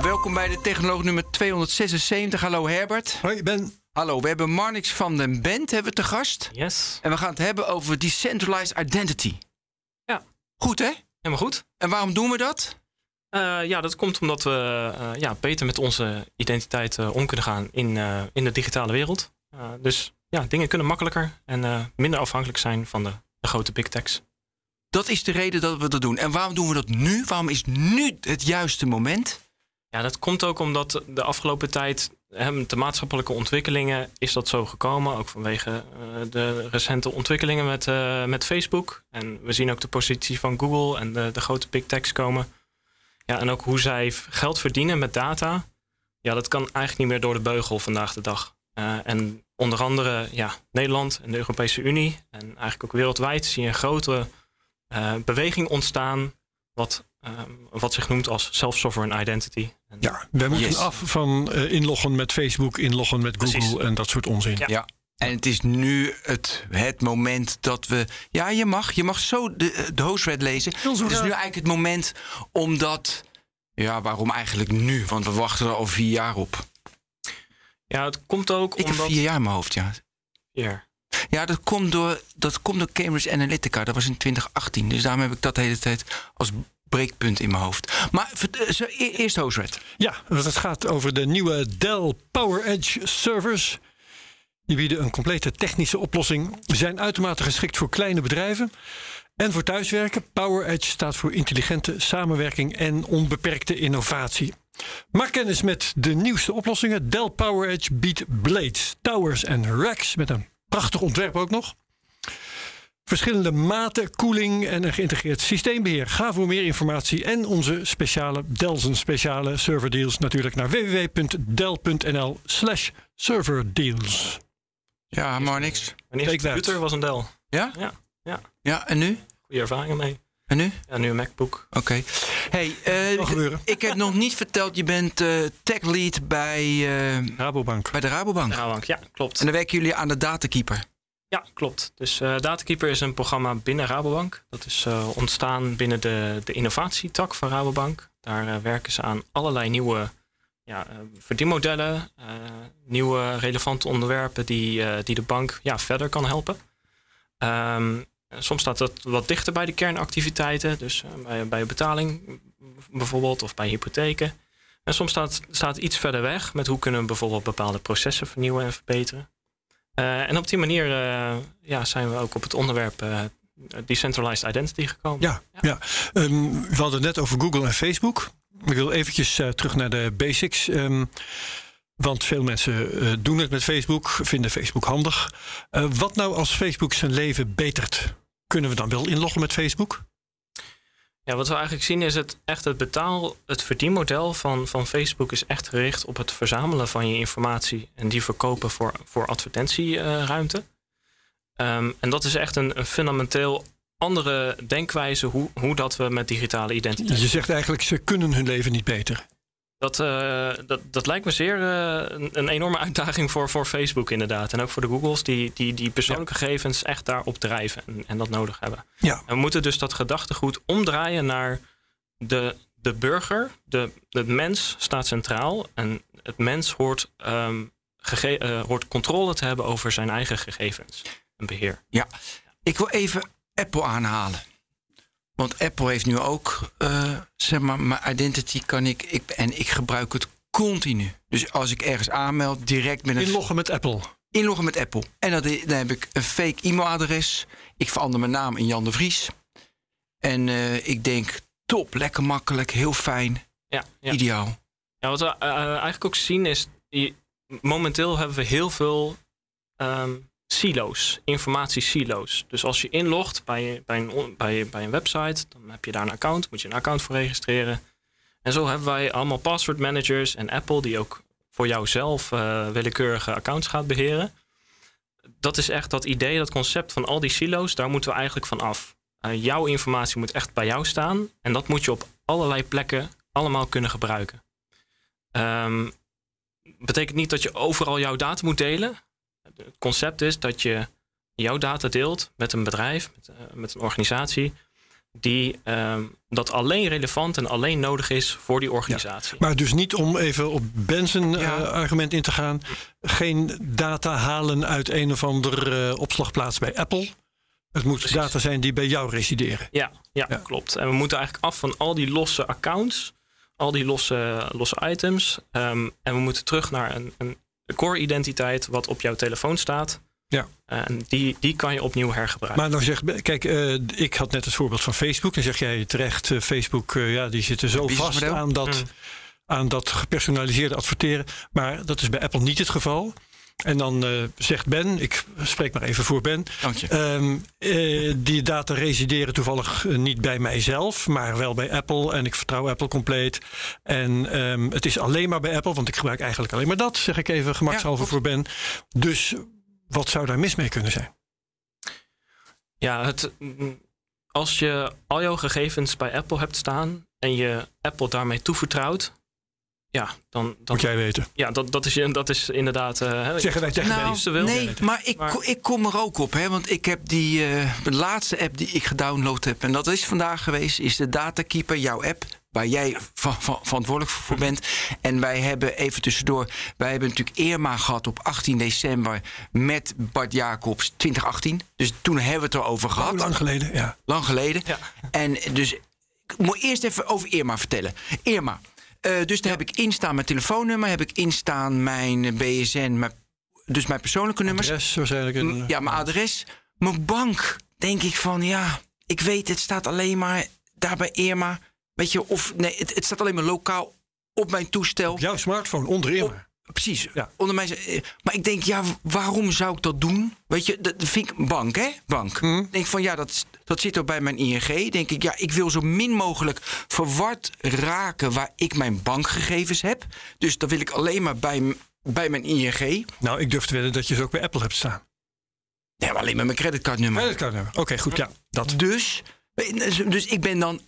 Welkom bij de Technoloog nummer 276. Hallo Herbert. Hoi Ben. Hallo, we hebben Marnix van den Bent hebben we te gast. Yes. En we gaan het hebben over decentralized identity. Ja. Goed hè? Helemaal goed. En waarom doen we dat? Uh, ja, dat komt omdat we uh, ja, beter met onze identiteit uh, om kunnen gaan in, in de digitale wereld. dus ja, dingen kunnen makkelijker en minder afhankelijk zijn van de, de grote big techs. Dat is de reden dat we dat doen. En waarom doen we dat nu? Waarom is nu het juiste moment? Ja, dat komt ook omdat de afgelopen tijd, de maatschappelijke ontwikkelingen, is dat zo gekomen. Ook vanwege uh, de recente ontwikkelingen met, uh, met Facebook. En we zien ook de positie van Google en de, de grote big techs komen. Ja, en ook hoe zij geld verdienen met data. Ja, dat kan eigenlijk niet meer door de beugel vandaag de dag. Uh, en onder andere ja, Nederland en de Europese Unie en eigenlijk ook wereldwijd zie je een grote beweging ontstaan. Wat Um, wat zich noemt als self-sovereign identity. En ja, we moeten yes. af van uh, inloggen met Facebook, inloggen met Google Precies. en dat soort onzin. Ja. ja. En het is nu het, het moment dat we. Ja, je mag, je mag zo de, de hostred lezen. Het is nu eigenlijk het moment omdat. Ja, waarom eigenlijk nu? Want we wachten er al vier jaar op. Ja, het komt ook. Ik omdat... heb vier jaar in mijn hoofd, ja. Ja. Ja, dat komt, door, dat komt door Cambridge Analytica. Dat was in 2018. Dus daarom heb ik dat de hele tijd als breekpunt in mijn hoofd. Maar e-, eerst Hostred. Ja, het gaat over de nieuwe Dell PowerEdge servers. Die bieden een complete technische oplossing. Zijn uitermate geschikt voor kleine bedrijven. En voor thuiswerken. PowerEdge staat voor intelligente samenwerking en onbeperkte innovatie. Maak kennis met de nieuwste oplossingen. Dell PowerEdge biedt blades, towers en racks met een prachtig ontwerp ook nog. Verschillende maten, koeling en een geïntegreerd systeembeheer. Ga voor meer informatie en onze speciale Delzen speciale serverdeals natuurlijk naar www.del.nl slash serverdeals. Ja, maar niks. Mijn eerste computer was een Dell. Ja? Ja. Ja, ja en nu? Goede ervaringen mee. En nu? Ja, nu een MacBook. Oké. Okay. Hey, uh, ik heb nog niet verteld, je bent uh, tech lead bij... Uh, Rabobank. Bij de Rabobank. Rabobank, ja, klopt. En dan werken jullie aan de Datakeeper. Ja, klopt. Dus uh, Datakeeper is een programma binnen Rabobank. Dat is uh, ontstaan binnen de, de innovatietak van Rabobank. Daar uh, werken ze aan allerlei nieuwe ja, verdienmodellen, nieuwe relevante onderwerpen die, die de bank ja, verder kan helpen. Um, soms staat dat wat dichter bij de kernactiviteiten, dus bij, bij betaling bijvoorbeeld of bij hypotheken. En soms staat, staat iets verder weg met hoe kunnen we bijvoorbeeld bepaalde processen vernieuwen en verbeteren. Uh, en op die manier uh, ja, zijn we ook op het onderwerp uh, decentralized identity gekomen. Ja, ja. ja. Um, we hadden het net over Google en Facebook. Ik wil eventjes terug naar de basics. Um, want veel mensen doen het met Facebook, vinden Facebook handig. wat nou als Facebook zijn leven betert? Kunnen we dan wel inloggen met Facebook? Ja, wat we eigenlijk zien is het echt het betaal, het verdienmodel van, van Facebook is echt gericht op het verzamelen van je informatie en die verkopen voor, voor advertentieruimte. Um, en dat is echt een, een fundamenteel andere denkwijze hoe, hoe dat we met digitale identiteit. Je zegt eigenlijk, ze kunnen hun leven niet beter. Dat, uh, dat, dat lijkt me zeer uh, een, een, enorme uitdaging voor, voor Facebook inderdaad. En ook voor de Googles die die, die persoonlijke gegevens echt daarop drijven en, en, dat nodig hebben. Ja. En we moeten dus dat gedachtegoed omdraaien naar de, de burger. De, de mens staat centraal en het mens hoort, um, uh, hoort controle te hebben over zijn eigen gegevens en beheer. Ja, ik wil even Apple aanhalen. Want Apple heeft nu ook, uh, zeg maar, mijn identity kan ik, ik. En ik gebruik het continu. Dus als ik ergens aanmeld, direct met een. Inloggen met Apple. Inloggen met Apple. En dan, dan heb ik een fake e-mailadres. Ik verander mijn naam in Jan de Vries. En uh, ik denk, top, lekker makkelijk, heel fijn. Ja, ja. Ideaal. Ja, wat we uh, eigenlijk ook zien is. Momenteel hebben we heel veel um, silo's, informatiesilo's. Dus als je inlogt bij, bij, een, bij, een website, dan heb je daar een account, moet je een account voor registreren. En zo hebben wij allemaal password managers en Apple die ook voor jouzelf uh, willekeurige accounts gaat beheren. Dat is echt dat idee, dat concept van al die silo's, daar moeten we eigenlijk van af. Uh, jouw informatie moet echt bij jou staan en dat moet je op allerlei plekken allemaal kunnen gebruiken. Um, betekent niet dat je overal jouw data moet delen. Het concept is dat je jouw data deelt met een bedrijf, met, uh, met een organisatie. die ehm, dat alleen relevant en alleen nodig is voor die organisatie. Maar dus niet om even op Ben's eh, argument in te gaan. Geen data halen uit een of andere eh, opslagplaats bij Apple. Het moet Precies. data zijn die bij jou resideren. Ja, ja, Ja. klopt. En we moeten eigenlijk af van al die losse accounts, al die losse, losse items. Ehm, en we moeten terug naar een, een core identiteit wat op jouw telefoon staat. Ja. En die, die kan je opnieuw hergebruiken. Maar nou zegt, kijk, eh, ik had net het voorbeeld van Facebook. Dan zeg jij terecht, eh, Facebook, eh, ja, die zitten zo vast aan dat, Mm. aan dat gepersonaliseerde adverteren. Maar dat is bij Apple niet het geval. En dan eh, zegt Ben, ik spreek maar even voor Ben. Dank je. Ehm, eh, die data resideren toevallig eh, niet bij mijzelf, maar wel bij Apple. En ik vertrouw Apple compleet. En ehm, het is alleen maar bij Apple, want ik gebruik eigenlijk alleen maar dat, zeg ik even gemakshalve Ja, voor Ben. Dus wat zou daar mis mee kunnen zijn? Ja, het, mm, als je al jouw gegevens bij Apple hebt staan en je Apple daarmee toevertrouwt, ja, dan, dan Moet jij weten. ja, dat, dat, is, dat is inderdaad. eh, hè, Zeggen wij tegen Nou, wil. nee, maar ik, Maar- ko- ik kom er ook op, hè, want ik heb die eh, de laatste app die ik gedownload heb, en dat is vandaag geweest, is de Datakeeper, jouw app, waar jij va- va- verantwoordelijk voor bent. En wij hebben even tussendoor, wij hebben natuurlijk Irma gehad op 18 december met Bart Jacobs 2018. Dus toen hebben we het erover Oh, gehad. lang geleden, ja. Lang geleden. Ja. En dus ik moet eerst even over Irma vertellen. Irma. Eh, dus daar heb ik instaan mijn telefoonnummer, heb ik instaan mijn BSN, mijn, dus mijn persoonlijke nummers. Adres waarschijnlijk. Een, M- Ja, mijn adres. Mijn bank, denk ik van ja, ik weet, het staat alleen maar daar bij Irma. Weet je, of nee, het, het staat alleen maar lokaal op mijn toestel. op jouw smartphone onder Irma. Precies. Ja. Onder mijn, eh, maar ik denk, ja, waarom zou ik dat doen? Weet je, dat dat vind ik bank, hè? Bank. Ik denk van ja, dat, dat zit ook bij mijn ING. Denk ik, ja, ik wil zo min mogelijk verward raken waar ik mijn bankgegevens heb. Dus dan wil ik alleen maar bij, bij mijn ING. Nou, ik durf te wedden dat je ze ook bij Apple hebt staan. Nee, maar alleen met mijn creditcardnummer. Creditcardnummer. Oké, goed, ja. Dat. Dus, dus ik ben dan.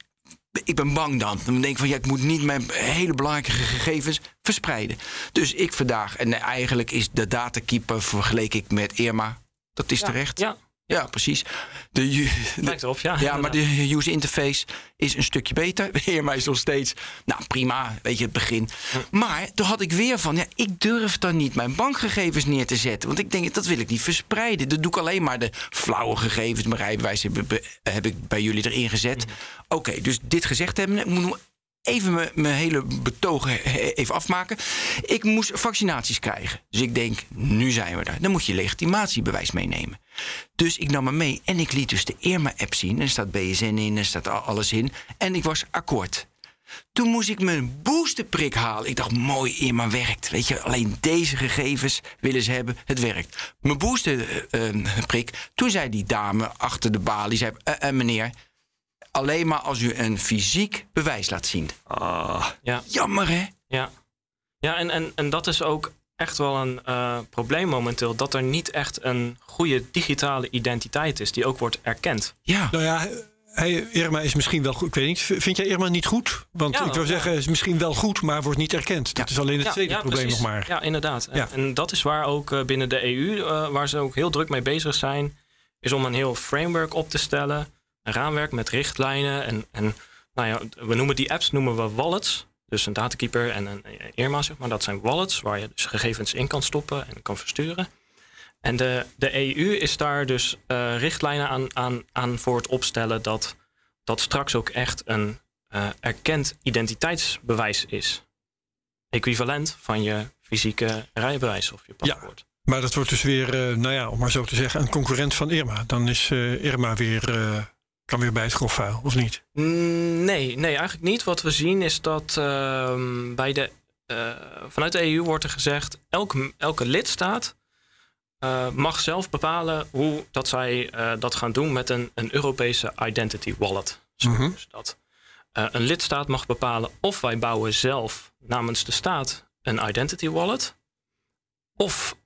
Ik ben bang dan. Dan denk ik van ja, ik moet niet mijn hele belangrijke gegevens verspreiden. Dus ik vandaag. En eigenlijk is de datakeeper vergeleek ik met Irma. Dat is Ja, terecht. Ja, Ja, precies. De, lijkt erop, ja. ja, maar de user interface is een stukje beter. Irma is nog steeds, nou prima, weet je, het begin. Maar toen had ik weer van, ja, ik durf dan niet mijn bankgegevens neer te zetten. Want ik denk, dat wil ik niet verspreiden. Dat doe ik alleen maar de flauwe gegevens. Mijn rijbewijs heb, heb ik bij jullie erin gezet. Oké, dus dit gezegd hebben, ik moet even mijn, hele betoog he- even afmaken. Ik moest vaccinaties krijgen. Dus ik denk, nu zijn we daar. Dan moet je legitimatiebewijs meenemen. Dus ik nam hem mee en ik liet dus de Irma-app zien. Er staat BSN in, er staat al- alles in. En ik was akkoord. Toen moest ik mijn boosterprik halen. Ik dacht, mooi, Irma werkt. Weet je, alleen deze gegevens willen ze hebben. Het werkt. Mijn boosterprik. Toen zei die dame achter de balie, zei, "Eh, eh, meneer... alleen maar als u een fysiek bewijs laat zien. Ah, Ja. jammer hè? Ja, ja en, en, en dat is ook echt wel een eh, probleem momenteel. Dat er niet echt een goede digitale identiteit is die ook wordt erkend. Ja. Nou ja, Irma is misschien wel goed. Ik weet niet, vind jij Irma niet goed? Want Ja, ik wil ja. zeggen, is misschien wel goed, maar wordt niet erkend. Dat is alleen het tweede probleem precies. nog maar. Ja, inderdaad. En- Ja. En, dat is waar ook eh, binnen de EU, eh, waar ze ook heel druk mee bezig zijn, is om een heel framework op te stellen. Een raamwerk met richtlijnen. En, en nou ja, we noemen die apps noemen we wallets. Dus een datakeeper en een Irma, zeg maar. Dat zijn wallets waar je dus gegevens in kan stoppen en kan versturen. En de, de EU is daar dus eh, richtlijnen aan, aan, aan voor het opstellen dat dat straks ook echt een eh, erkend identiteitsbewijs is. Equivalent van je fysieke rijbewijs of je Ja. paspoort. Maar dat wordt dus weer, eh, nou ja, om maar zo te zeggen, een concurrent van Irma. Dan is eh, Irma weer, kan weer bij het grofvuil, of niet? Mm, Nee, nee, eigenlijk niet. Wat we zien is dat ehm, bij de, eh, vanuit de EU wordt er gezegd... elke, elke lidstaat eh, mag zelf bepalen hoe dat zij eh, dat gaan doen... met een, een Europese identity wallet. Zo Mhm. dat. Een lidstaat mag bepalen of wij bouwen zelf namens de staat een identity wallet... of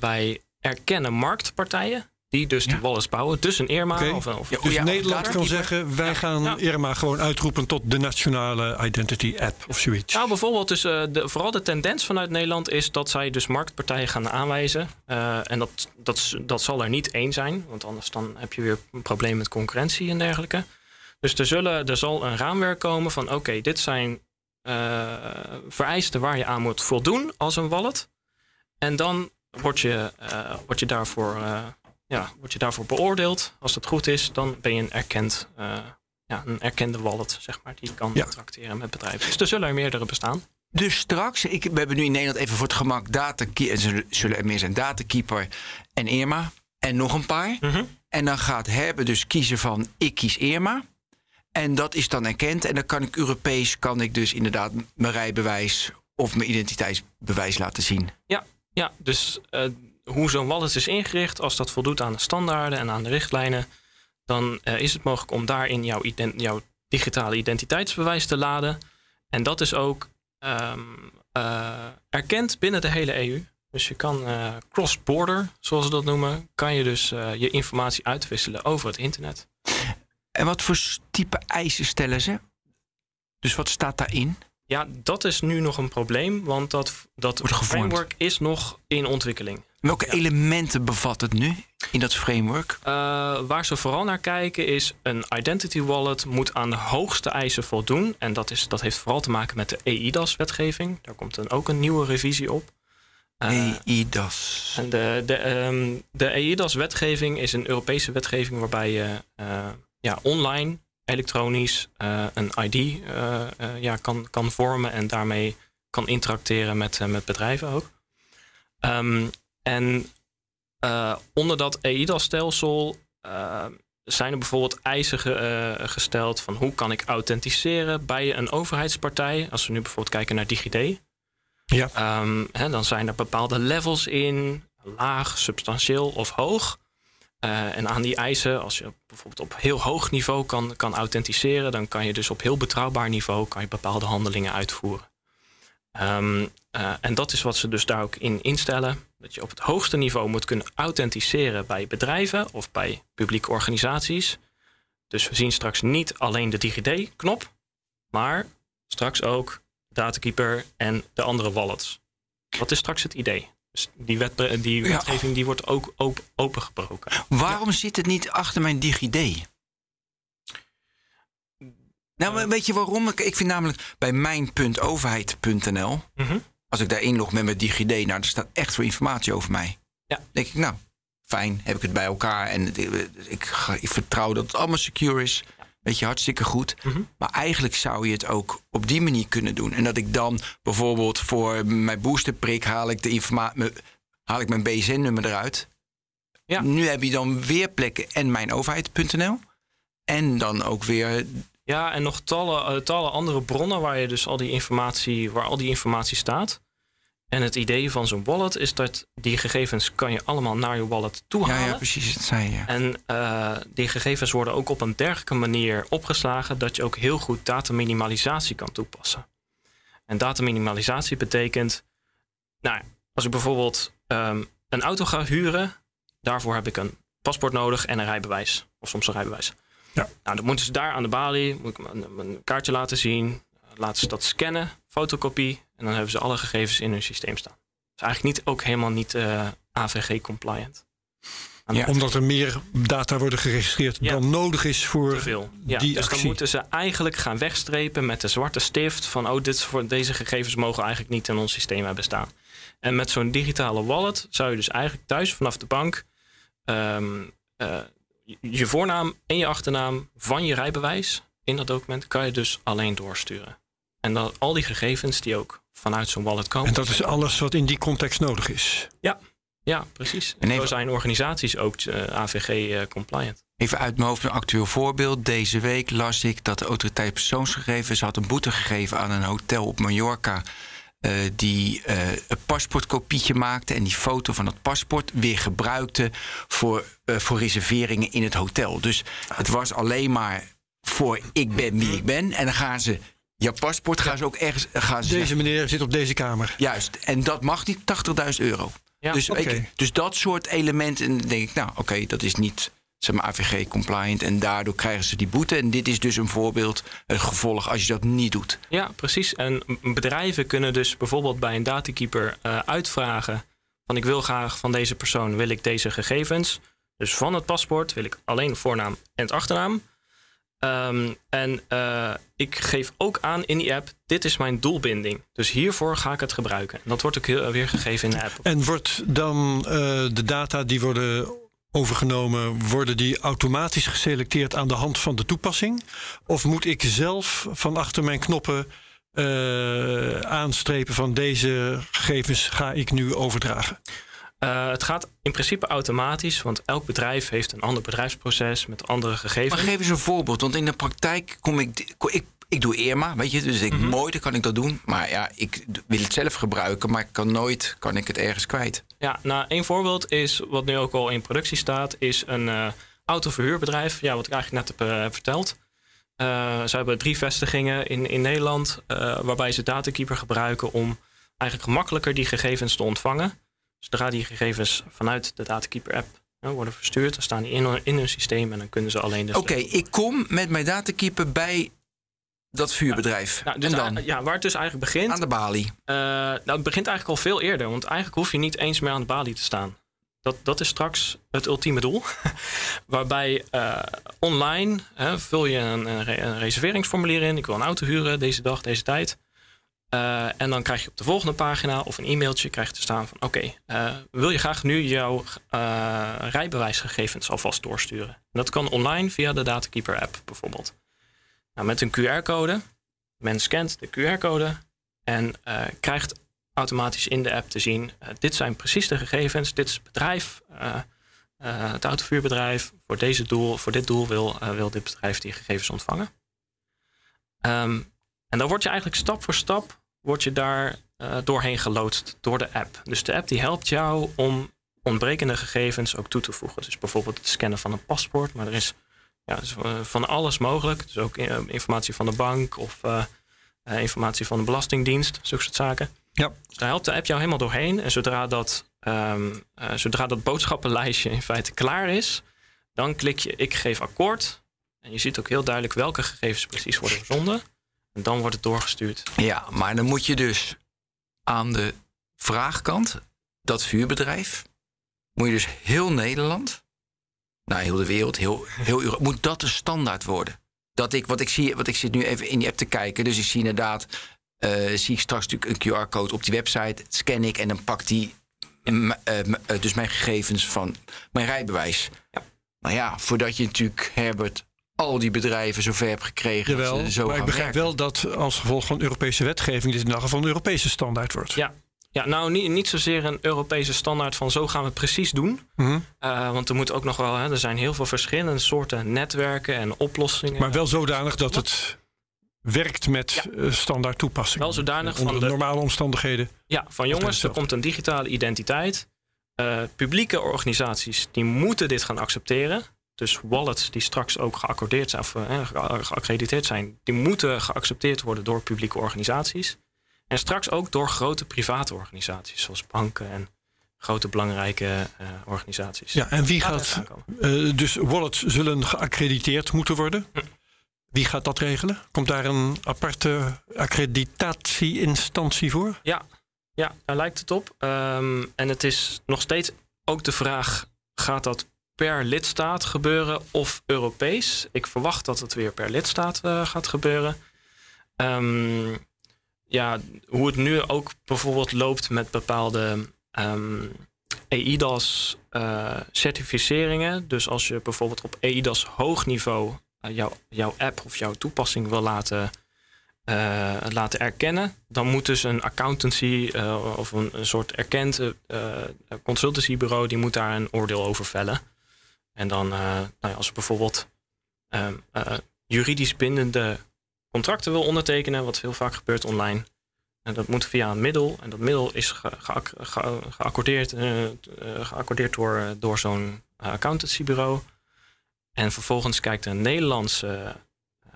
wij erkennen marktpartijen... die dus die wallets bouwen. Dus een Irma of. Of, Dus ja, Nederland kan zeggen, wij gaan. Irma gewoon uitroepen tot de nationale identity app of zoiets. Nou, bijvoorbeeld, dus, eh, de, vooral de tendens vanuit Nederland is dat zij dus marktpartijen gaan aanwijzen. Eh, en dat, dat, dat zal er niet één zijn, want anders dan heb je weer een probleem met concurrentie en dergelijke. Dus er, zullen, er zal een raamwerk komen van oké, dit zijn uh, vereisten waar je aan moet voldoen als een wallet. En dan word je, uh, word je, daarvoor, uh, ja, word je daarvoor beoordeeld. Als dat goed is, dan ben je een erkend ja, een erkende wallet, zeg maar, die kan ja. tracteren met bedrijven. Dus er zullen er meerdere bestaan. Dus straks, ik, we hebben nu in Nederland even voor het gemak data, zullen er meer zijn, Datakeeper en Irma en nog een paar. Mhm. En dan gaat Herbe dus kiezen van ik kies Irma. En dat is dan erkend. En dan kan ik Europees, kan ik dus inderdaad mijn rijbewijs of mijn identiteitsbewijs laten zien. Ja, ja dus uh, hoe zo'n wallet is ingericht, als dat voldoet aan de standaarden en aan de richtlijnen, dan uh, is het mogelijk om daarin jouw, jouw digitale identiteitsbewijs te laden. En dat is ook um, uh, erkend binnen de hele EU. Dus je kan uh, cross-border, zoals ze dat noemen, kan je dus je informatie uitwisselen over het internet. En wat voor type eisen stellen ze? Dus wat staat daarin? Ja, dat is nu nog een probleem, want dat, dat framework is nog in ontwikkeling. Welke elementen bevat het nu in dat framework? Uh, waar ze vooral naar kijken is een identity wallet moet aan de hoogste eisen voldoen. En dat, is, dat heeft vooral te maken met de EIDAS-wetgeving. Daar komt dan ook een nieuwe revisie op. Uh, EIDAS. En de, de, um, de EIDAS-wetgeving is een Europese wetgeving waarbij je uh, ja, online, elektronisch een ID ja, kan, kan vormen en daarmee kan interacteren met, met bedrijven ook. Um, en uh, onder dat EIDAS-stelsel uh, zijn er bijvoorbeeld eisen ge, uh, gesteld van hoe kan ik authenticeren bij een overheidspartij. Als we nu bijvoorbeeld kijken naar DigiD. Ja. Um, hè, dan zijn er bepaalde levels in, laag, substantieel of hoog. en aan die eisen, als je bijvoorbeeld op heel hoog niveau kan, kan authenticeren, dan kan je dus op heel betrouwbaar niveau kan je bepaalde handelingen uitvoeren. Um, uh, en dat is wat ze dus daar ook in instellen. Dat je op het hoogste niveau moet kunnen authenticeren bij bedrijven of bij publieke organisaties. Dus we zien straks niet alleen de DigiD-knop, maar straks ook Datakeeper en de andere wallets. Wat is straks het idee? Dus die, wet, die wetgeving die wordt ook opengebroken. Waarom ja. zit het niet achter mijn DigiD? Nou, weet je waarom? Ik vind namelijk bij mijn.overheid.nl, mm -hmm. als ik daar inlog met mijn DigiD, nou, er staat echt veel informatie over mij. Ja. denk ik, nou, fijn, heb ik het bij elkaar en ik, ik, ik vertrouw dat het allemaal secure is. Weet je, hartstikke goed. Mm -hmm. Maar eigenlijk zou je het ook op die manier kunnen doen. En dat ik dan bijvoorbeeld voor mijn boosterprik haal ik de informatie, haal ik mijn BSN-nummer eruit. Ja. Nu heb je dan weer plekken en mijn overheid.nl. En dan ook weer ja, en nog tallen, uh, tallen andere bronnen waar je dus al die informatie, waar al die informatie staat. En het idee van zo'n wallet is dat die gegevens kan je allemaal naar je wallet toe halen. Ja, ja precies, dat zei je. En uh, die gegevens worden ook op een dergelijke manier opgeslagen dat je ook heel goed dataminimalisatie kan toepassen. En dataminimalisatie betekent, nou, als ik bijvoorbeeld um, een auto ga huren, daarvoor heb ik een paspoort nodig en een rijbewijs. Of soms een rijbewijs. Ja. Nou, dan moeten ze daar aan de balie moet ik mijn kaartje laten zien. Laten ze dat scannen, fotocopie. En dan hebben ze alle gegevens in hun systeem staan. Dus eigenlijk niet, ook helemaal niet uh, AVG-compliant. Ja. Omdat er meer data worden geregistreerd Ja. dan nodig is voor veel. Ja, die dus actie. dan moeten ze eigenlijk gaan wegstrepen met de zwarte stift. Van oh, dit, voor, deze gegevens mogen eigenlijk niet in ons systeem hebben staan. En met zo'n digitale wallet zou je dus eigenlijk thuis vanaf de bank ehm, eh, je voornaam en je achternaam van je rijbewijs in dat document kan je dus alleen doorsturen. En dan al die gegevens die ook vanuit zo'n wallet komen. En dat is alles wat in die context nodig is. Ja, precies. En En zo even- zijn organisaties ook eh, AVG-compliant. Even uit mijn hoofd een actueel voorbeeld. Deze week las ik dat de autoriteit persoonsgegevens had een boete gegeven aan een hotel op Mallorca. Eh, die eh, een paspoortkopietje maakte en die foto van dat paspoort weer gebruikte voor, eh, voor reserveringen in het hotel. Dus het was alleen maar voor ik ben wie ik ben. En dan gaan ze je paspoort gaan ze ook ergens. Gaan ze Deze meneer zit op deze kamer. Juist, en dat mag niet 80.000 euro. Ja, dus, je, dus dat soort elementen, en dan denk ik, nou oké, dat is niet zeg maar, AVG-compliant en daardoor krijgen ze die boete. En dit is dus een voorbeeld, een gevolg als je dat niet doet. Ja, precies. En bedrijven kunnen dus bijvoorbeeld bij een datakeeper eh, uitvragen van ik wil graag van deze persoon wil ik deze gegevens. Dus van het paspoort wil ik alleen voornaam en het achternaam. Ehm, en uh, ik geef ook aan in die app, dit is mijn doelbinding. Dus hiervoor ga ik het gebruiken. En dat wordt ook heel, weer gegeven in de app. En wordt dan uh, de data die worden overgenomen, worden die automatisch geselecteerd aan de hand van de toepassing? Of moet ik zelf van achter mijn knoppen uh, aanstrepen van deze gegevens ga ik nu overdragen? Uh, het gaat in principe automatisch, want elk bedrijf heeft een ander bedrijfsproces met andere gegevens. Maar geef eens een voorbeeld, want in de praktijk kom ik. ik ik doe ERMA, weet je, dus ik, mm -hmm. mooi, dan kan ik dat doen. Maar ja, ik wil het zelf gebruiken, maar ik kan nooit kan ik het ergens kwijt. Ja, nou, een voorbeeld is, wat nu ook al in productie staat, is een uh, autoverhuurbedrijf. Ja, wat ik eigenlijk net heb uh, verteld. Uh, ze hebben drie vestigingen in, in Nederland, waarbij ze Datakeeper gebruiken om eigenlijk gemakkelijker die gegevens te ontvangen. Zodra die gegevens vanuit de Datakeeper app worden verstuurd, dan staan die in, in hun systeem en dan kunnen ze alleen. Oké, okay, ik kom met mijn Datakeeper bij dat vuurbedrijf. Ja, nou, dus en dan? Ja, waar het dus eigenlijk begint. Aan de balie. Uh, nou, het begint eigenlijk al veel eerder. Want eigenlijk hoef je niet eens meer aan de balie te staan. Dat, dat is straks het ultieme doel. Waarbij uh, online hè, vul je een, een, reserveringsformulier in. Ik wil een auto huren deze dag, deze tijd. Uh, en dan krijg je op de volgende pagina of een e-mailtje krijg je te staan van... oké, okay, wil je graag nu jouw rijbewijsgegevens alvast doorsturen? En dat kan online via de Datakeeper app bijvoorbeeld. Nou, met een QR-code. Men scant de QR-code en uh, krijgt automatisch in de app te zien: uh, dit zijn precies de gegevens, dit is het bedrijf, uh, het autovuurbedrijf. Voor, deze doel, voor dit doel wil, wil dit bedrijf die gegevens ontvangen. Um, en dan word je eigenlijk stap voor stap word je daar doorheen geloodst door de app. Dus de app die helpt jou om ontbrekende gegevens ook toe te voegen. Dus bijvoorbeeld het scannen van een paspoort, maar er is ja, dus van alles mogelijk. Dus ook informatie van de bank of uh, informatie van de Belastingdienst, zulke soort zaken. Ja. Dus daar helpt de app jou helemaal doorheen. En zodra dat, um, uh, zodra dat boodschappenlijstje in feite klaar is, dan klik je ik geef akkoord. En je ziet ook heel duidelijk welke gegevens precies worden verzonden. En dan wordt het doorgestuurd. Ja, maar dan moet je dus aan de vraagkant, dat vuurbedrijf, moet je dus heel Nederland nou, heel de wereld, heel, heel Europa, moet dat de standaard worden? Dat ik, wat ik zie, wat ik zit nu even in die app te kijken, dus ik zie inderdaad, uh, zie ik straks natuurlijk een QR-code op die website, scan ik en dan pakt die uh, dus mijn gegevens van mijn rijbewijs. Ja. Nou ja, voordat je natuurlijk, Herbert, al die bedrijven zover hebt gekregen. Jawel, dat ze zo maar ik begrijp werken. wel dat als gevolg van Europese wetgeving dit in ieder geval een Europese standaard wordt. Ja, ja, nou niet, niet zozeer een Europese standaard van zo gaan we het precies doen. Mm -hmm. uh, want er moet ook nog wel, hè, er zijn heel veel verschillende soorten netwerken en oplossingen. Maar wel zodanig dat het werkt met ja. standaard toepassingen. Wel zodanig Onder van de normale omstandigheden. Ja, van jongens, er komt een digitale identiteit. Uh, publieke organisaties die moeten dit gaan accepteren. Dus wallets die straks ook geaccordeerd zijn of uh, geaccrediteerd zijn, die moeten geaccepteerd worden door publieke organisaties. En straks ook door grote private organisaties, zoals banken en grote belangrijke uh, organisaties. Ja, en wie gaat. Uh, dus wallets zullen geaccrediteerd moeten worden. Hm. Wie gaat dat regelen? Komt daar een aparte accreditatie-instantie voor? Ja, ja daar lijkt het op. Um, en het is nog steeds ook de vraag: gaat dat per lidstaat gebeuren of Europees? Ik verwacht dat het weer per lidstaat uh, gaat gebeuren. Um, ja, hoe het nu ook bijvoorbeeld loopt met bepaalde um, EIDAS uh, certificeringen. Dus als je bijvoorbeeld op EIDAS hoog niveau uh, jou, jouw app of jouw toepassing wil laten, uh, laten erkennen, dan moet dus een accountancy of een, een, soort erkend consultancybureau, die moet daar een oordeel over vellen. En dan, nou ja, als bijvoorbeeld um, juridisch bindende contracten wil ondertekenen, wat heel vaak gebeurt online. En dat moet via een middel. En dat middel is ge ge ge geaccordeerd, uh, geaccordeerd door, door zo'n accountancybureau. En vervolgens kijkt een Nederlandse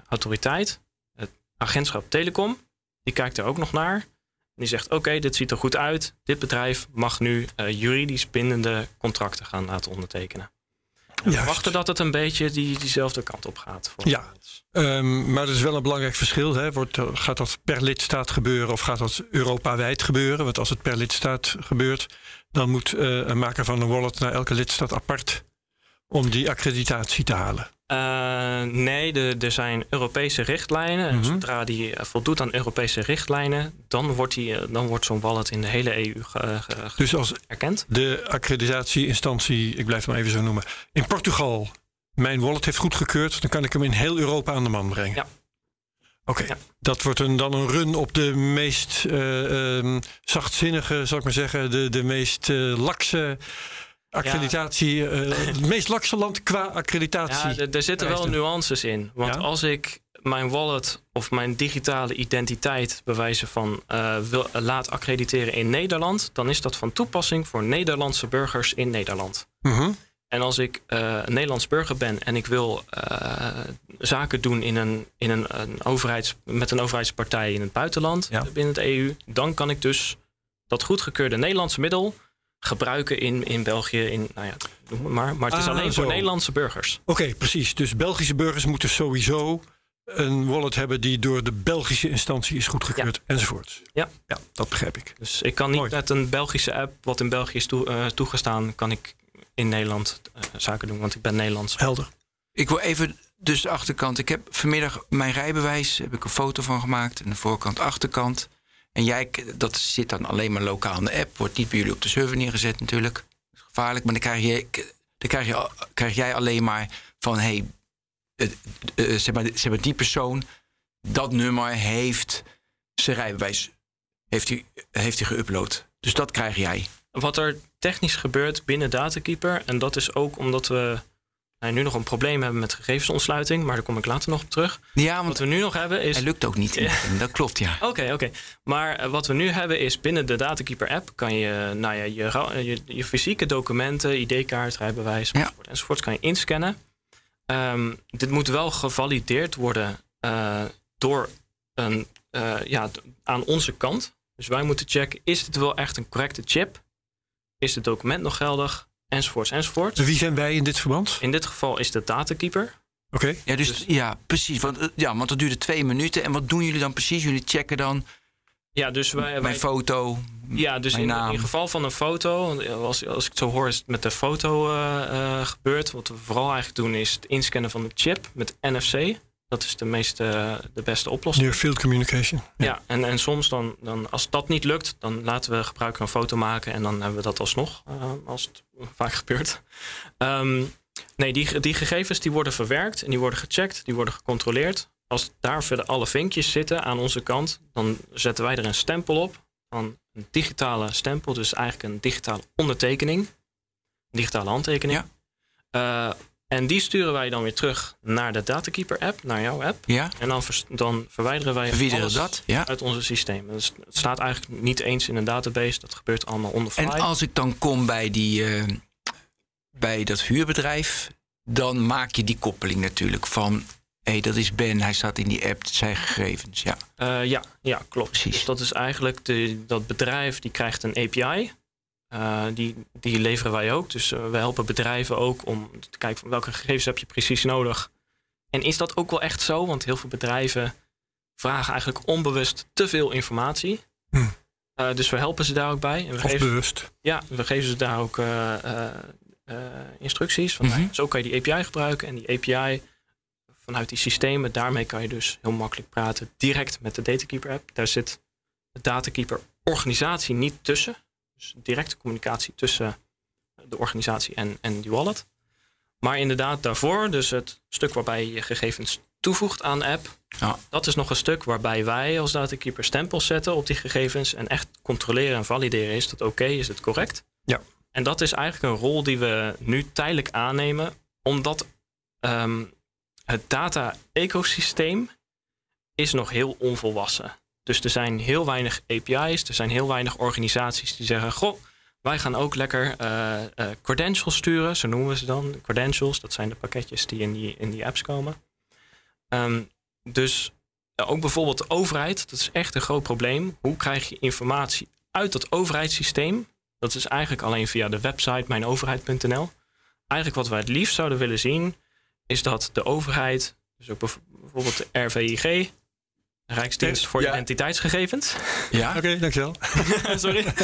autoriteit, het agentschap Telecom, die kijkt er ook nog naar. En die zegt: Oké, okay, dit ziet er goed uit. Dit bedrijf mag nu uh, juridisch bindende contracten gaan laten ondertekenen. We verwachten dat het een beetje die, diezelfde kant op gaat. Voor ja, um, maar er is wel een belangrijk verschil. Hè. Wordt, gaat dat per lidstaat gebeuren of gaat dat Europa-wijd gebeuren? Want als het per lidstaat gebeurt, dan moet uh, een maker van een wallet naar elke lidstaat apart om die accreditatie te halen. Uh, nee, er zijn Europese richtlijnen. En Mhm. zodra die eh, voldoet aan Europese richtlijnen, dan wordt, die, eh, dan wordt zo'n wallet in de hele EU ge- ge- ge- Dus als erkend. de accreditatieinstantie, ik blijf hem even zo noemen, in Portugal mijn wallet heeft goedgekeurd, dan kan ik hem in heel Europa aan de man brengen. Ja. Oké, Ja. dat wordt een, dan een run op de meest eh, ehm, zachtzinnige, zal ik maar zeggen, de, de meest eh, lakse accreditatie, eh, het meest lakse land qua accreditatie. Ja, er- zitten wel nuances in. Want Ja? als ik mijn wallet of mijn digitale identiteit bewijzen van eh, wil, laat accrediteren in Nederland, dan is dat van toepassing voor Nederlandse burgers in Nederland. Mhm. En als ik eh, een Nederlands burger ben en ik wil eh, zaken doen in een, in een, een overheids, met een overheidspartij in het buitenland, Ja. binnen het EU, dan kan ik dus dat goedgekeurde Nederlandse middel gebruiken in, in België, in, nou ja, maar. Maar het is Ah, alleen voor. Nederlandse burgers. Oké, precies. Dus Belgische burgers moeten sowieso een wallet hebben die door de Belgische instantie is goedgekeurd enzovoort. Ja. ja, dat begrijp ik. Dus ik kan niet Mooi. met een Belgische app, wat in België is toe- eh, toegestaan, kan ik in Nederland eh, zaken doen, want ik ben Nederlands. Helder. Ik wil even dus de achterkant. Ik heb vanmiddag mijn rijbewijs, heb ik een foto van gemaakt. En de voorkant, achterkant. En jij, dat zit dan alleen maar lokaal in de app. Wordt niet bij jullie op de server neergezet natuurlijk. Dat is gevaarlijk. Maar dan krijg, je, dan krijg, je, krijg jij alleen maar van... Hey, eh, zeg, maar, zeg maar, die persoon, dat nummer heeft zijn rijbewijs heeft hij, heeft hij geüpload. Dus dat krijg jij. Wat er technisch gebeurt binnen Datakeeper, en dat is ook omdat we nou, nu nog een probleem hebben met gegevensontsluiting, maar daar kom ik later nog op terug. Ja, Wat want we nu nog hebben is. hij lukt ook niet. in het. Dat klopt, ja. Oké, oké. Maar eh, wat we nu hebben is binnen de Datakeeper app kan je, nou ja, je, je, je fysieke documenten, ID-kaart, rijbewijs, Ja. enzovoort, enzovoort, kan je inscannen. Ehm, dit moet wel gevalideerd worden eh, door een, eh, ja, aan onze kant. Dus wij moeten checken, is dit wel echt een correcte chip? Is het document nog geldig? Enzovoorts, enzovoorts. Wie zijn wij in dit verband? In dit geval is de Datakeeper. Oké. Ja, dus, Dus- ja, precies. Want, eh, ja, want dat duurde twee minuten. En wat doen jullie dan precies? Jullie checken dan Ja, dus wij, wij mijn foto. Ja, dus Mijn in, naam. in geval van een foto, want als, als ik het zo hoor, is het met de foto eh, eh, gebeurd. Wat we vooral eigenlijk doen is het inscannen van de chip met NFC. Dat is de, meest, eh, de beste oplossing. Near Field Communication. Ja, en, en soms dan, dan, als dat niet lukt, dan laten we gebruiker een foto maken en dan hebben we dat alsnog, eh, als het vaak gebeurt. Ehm, nee, die, die gegevens die worden verwerkt en die worden gecheckt, die worden gecontroleerd. Als daar verder alle vinkjes zitten aan onze kant, dan zetten wij er een stempel op. Van een digitale stempel, dus eigenlijk een digitale ondertekening. Een digitale handtekening. Eh, en die sturen wij dan weer terug naar de Datakeeper app, naar jouw app. Ja, En dan, vers- dan verwijderen wij verwijderen alles dat. Ja. uit onze systemen. Dus het staat eigenlijk niet eens in een database. Dat gebeurt allemaal on the fly. En als ik dan kom bij, die, eh, bij dat huurbedrijf, dan maak je die koppeling natuurlijk van... hé, hey, dat is Ben, hij staat in die app, zijn gegevens. Ja, Eh, ja, ja, klopt. Precies. Dus dat is eigenlijk de, dat bedrijf die krijgt een API. Eh, die, die leveren wij ook. Dus eh, we helpen bedrijven ook om te kijken van welke gegevens heb je precies nodig. En is dat ook wel echt zo? Want heel veel bedrijven vragen eigenlijk onbewust te veel informatie. Hm. Eh, dus we helpen ze daar ook bij. En we Of geven, bewust. Ja, we geven ze daar ook instructies. Van, nou Mhm. Zo kan je die API gebruiken. En die API vanuit die systemen, daarmee kan je dus heel makkelijk praten direct met de Datakeeper app. Daar zit de Datakeeper organisatie niet tussen. Dus directe communicatie tussen de organisatie en, en die wallet. Maar inderdaad daarvoor, dus het stuk waarbij je gegevens toevoegt aan de app. Ja. Dat is nog een stuk waarbij wij als Datakeeper stempels zetten op die gegevens. En echt controleren en valideren. Is dat oké? Is het correct? Ja. En dat is eigenlijk een rol die we nu tijdelijk aannemen. Omdat ehm, het data-ecosysteem is nog heel onvolwassen. Dus er zijn heel weinig API's. Er zijn heel weinig organisaties die zeggen... Goh, wij gaan ook lekker eh, eh, credentials sturen. Zo noemen we ze dan. Credentials, dat zijn de pakketjes die in die, in die apps komen. Ehm, dus ook bijvoorbeeld de overheid. Dat is echt een groot probleem. Hoe krijg je informatie uit dat overheidssysteem? Dat is eigenlijk alleen via de website mijnoverheid.nl. Eigenlijk wat wij het liefst zouden willen zien... is dat de overheid, dus ook bijv- bijvoorbeeld de RVIG... Rijksdienst voor Ja. Identiteitsgegevens... ja? Oké, dankjewel. Sorry.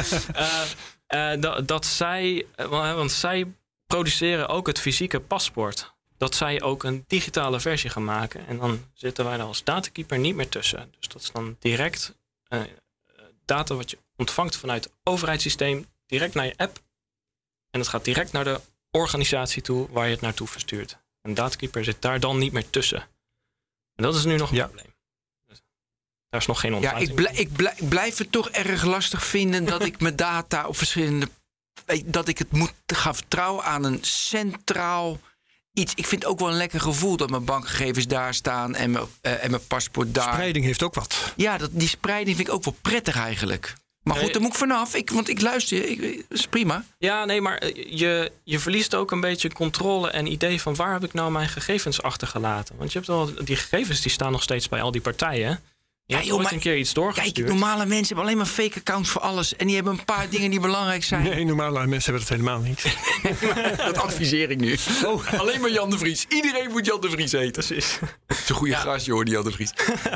Eh, eh, dat, dat zij, eh, wa- want zij produceren ook het fysieke paspoort. dat zij ook een digitale versie gaan maken. En dan zitten wij er als datakeeper niet meer tussen. Dus dat is dan direct uh, data wat je ontvangt vanuit het overheidssysteem, direct naar je app. En het gaat direct naar de organisatie toe waar je het naartoe verstuurt. Een datakeeper zit daar dan niet meer tussen. En dat is nu nog een probleem. Daar is nog geen ontsluiting. Ja, ik, blijf, ik blijf het toch erg lastig vinden dat ik mijn data op verschillende. dat ik het moet gaan vertrouwen aan een centraal iets. Ik vind ook wel een lekker gevoel dat mijn bankgegevens daar staan en mijn, uh, en mijn paspoort daar. Spreiding heeft ook wat. Ja, dat, die spreiding vind ik ook wel prettig eigenlijk. Maar goed, daar moet ik vanaf. Ik, want ik luister, ik, dat is prima. Ja, nee, maar eh, je, je verliest ook een beetje controle en idee van waar heb ik nou mijn gegevens achtergelaten. Want je hebt al die gegevens die staan nog steeds bij al die partijen. Ja, joh, maar, een keer iets doorgestuurd. Kijk, normale mensen hebben alleen maar fake accounts voor alles. En die hebben een paar dingen die belangrijk zijn. Nee, normale mensen hebben dat helemaal niet. dat adviseer ik nu. Oh. Alleen maar Jan de Vries. Iedereen moet Jan de Vries eten. Precies. Het is een goede ja. hoor, die Jan de Vries.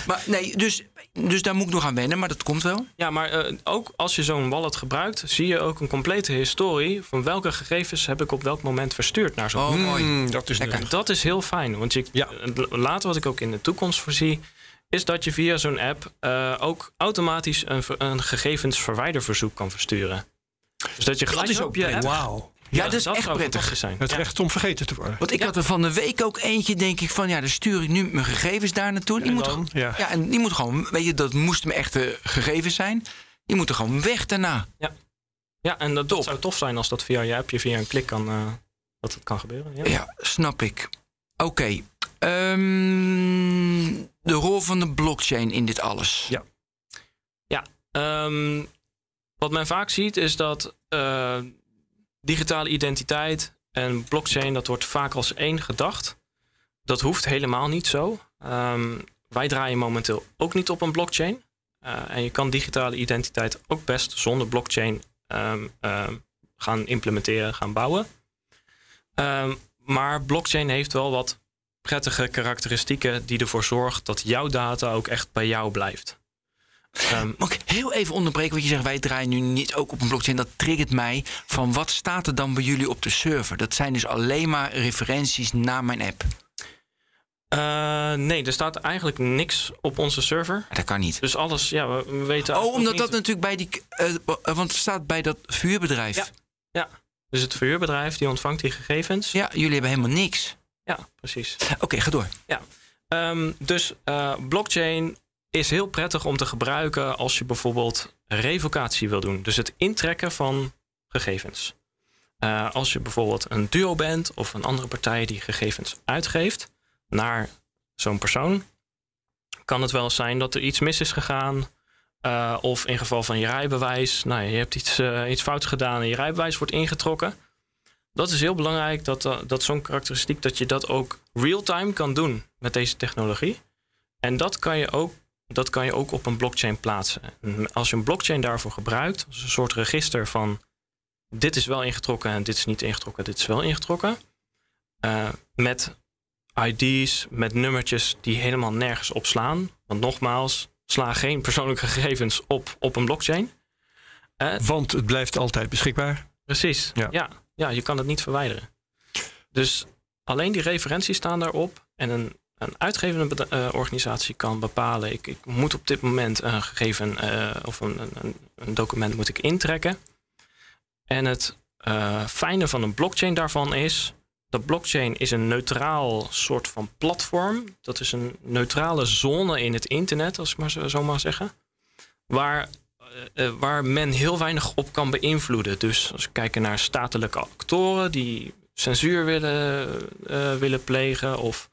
maar nee, dus, dus daar moet ik nog aan wennen, maar dat komt wel. Ja, maar uh, ook als je zo'n wallet gebruikt, zie je ook een complete historie van welke gegevens heb ik op welk moment verstuurd naar zo'n oh, mooi. Mm, dat is Lekker. Dat is heel fijn. Want je, ja. later wat ik ook in de toekomst voorzie is dat je via zo'n app uh, ook automatisch een, een gegevensverwijderverzoek kan versturen. Dus dat je gelijk dat is ook op je app... Wauw. Ja, dat is dat echt prettig. Zijn. Het recht om vergeten te worden. Want ik had er van de week ook eentje, denk ik, van ja, dan stuur ik nu mijn gegevens daar naartoe. Die, moet, dan, ja. ja. en die moet gewoon, weet je, dat moesten mijn echte gegevens zijn. Die moeten gewoon weg daarna. Ja, ja en dat, zou tof zijn als dat via je appje, via een klik kan, uh, dat het kan gebeuren. Ja, ja snap ik. Oké, Um, de rol van de blockchain in dit alles. Ja. Ja. Um, wat men vaak ziet is dat uh, digitale identiteit en blockchain, dat wordt vaak als één gedacht. Dat hoeft helemaal niet zo. Um, wij draaien momenteel ook niet op een blockchain. Uh, en je kan digitale identiteit ook best zonder blockchain gaan implementeren, gaan bouwen. maar blockchain heeft wel wat prettige karakteristieken die ervoor zorgt dat jouw data ook echt bij jou blijft. Um, Mag ik heel even onderbreken wat je zegt, wij draaien nu niet ook op een blockchain. Dat triggert mij van wat staat er dan bij jullie op de server? Dat zijn dus alleen maar referenties naar mijn app. Uh, nee, er staat eigenlijk niks op onze server. Dat kan niet. Dus alles, ja, we weten. Oh, omdat dat natuurlijk bij die. Uh, want het staat bij dat vuurbedrijf. Ja. ja. Dus het vuurbedrijf die ontvangt die gegevens. Ja, jullie hebben helemaal niks. Ja, precies. Oké, ga door. Ja. Um, dus uh, blockchain is heel prettig om te gebruiken als je bijvoorbeeld revocatie wil doen. Dus het intrekken van gegevens. Uh, als je bijvoorbeeld een duo bent of een andere partij die gegevens uitgeeft naar zo'n persoon, kan het wel zijn dat er iets mis is gegaan. Uh, of in geval van je rijbewijs, nou, je hebt iets, uh, iets fouts gedaan en je rijbewijs wordt ingetrokken dat is heel belangrijk, dat, uh, dat zo'n karakteristiek, dat je dat ook real-time kan doen met deze technologie. En dat kan je ook, dat kan je ook op een blockchain plaatsen. En als je een blockchain daarvoor gebruikt, als een soort register van dit is wel ingetrokken en dit is niet ingetrokken, dit is wel ingetrokken. Uh, met ID's, met nummertjes die helemaal nergens op slaan. Want nogmaals, sla geen persoonlijke gegevens op op een blockchain. Uh, Want het blijft altijd beschikbaar. Precies, ja. ja ja, je kan het niet verwijderen. Dus alleen die referenties staan daarop. En een, een uitgevende uh, organisatie kan bepalen: ik, ik, moet op dit moment een gegeven uh, of een, een, een, document moet ik intrekken. En het uh, fijne van een blockchain daarvan is. Dat blockchain is een neutraal soort van platform. Dat is een neutrale zone in het internet, als ik maar zo, zo maar zeggen. Waar uh, waar men heel weinig op kan beïnvloeden. Dus als we kijken naar statelijke actoren die censuur willen, uh, willen plegen of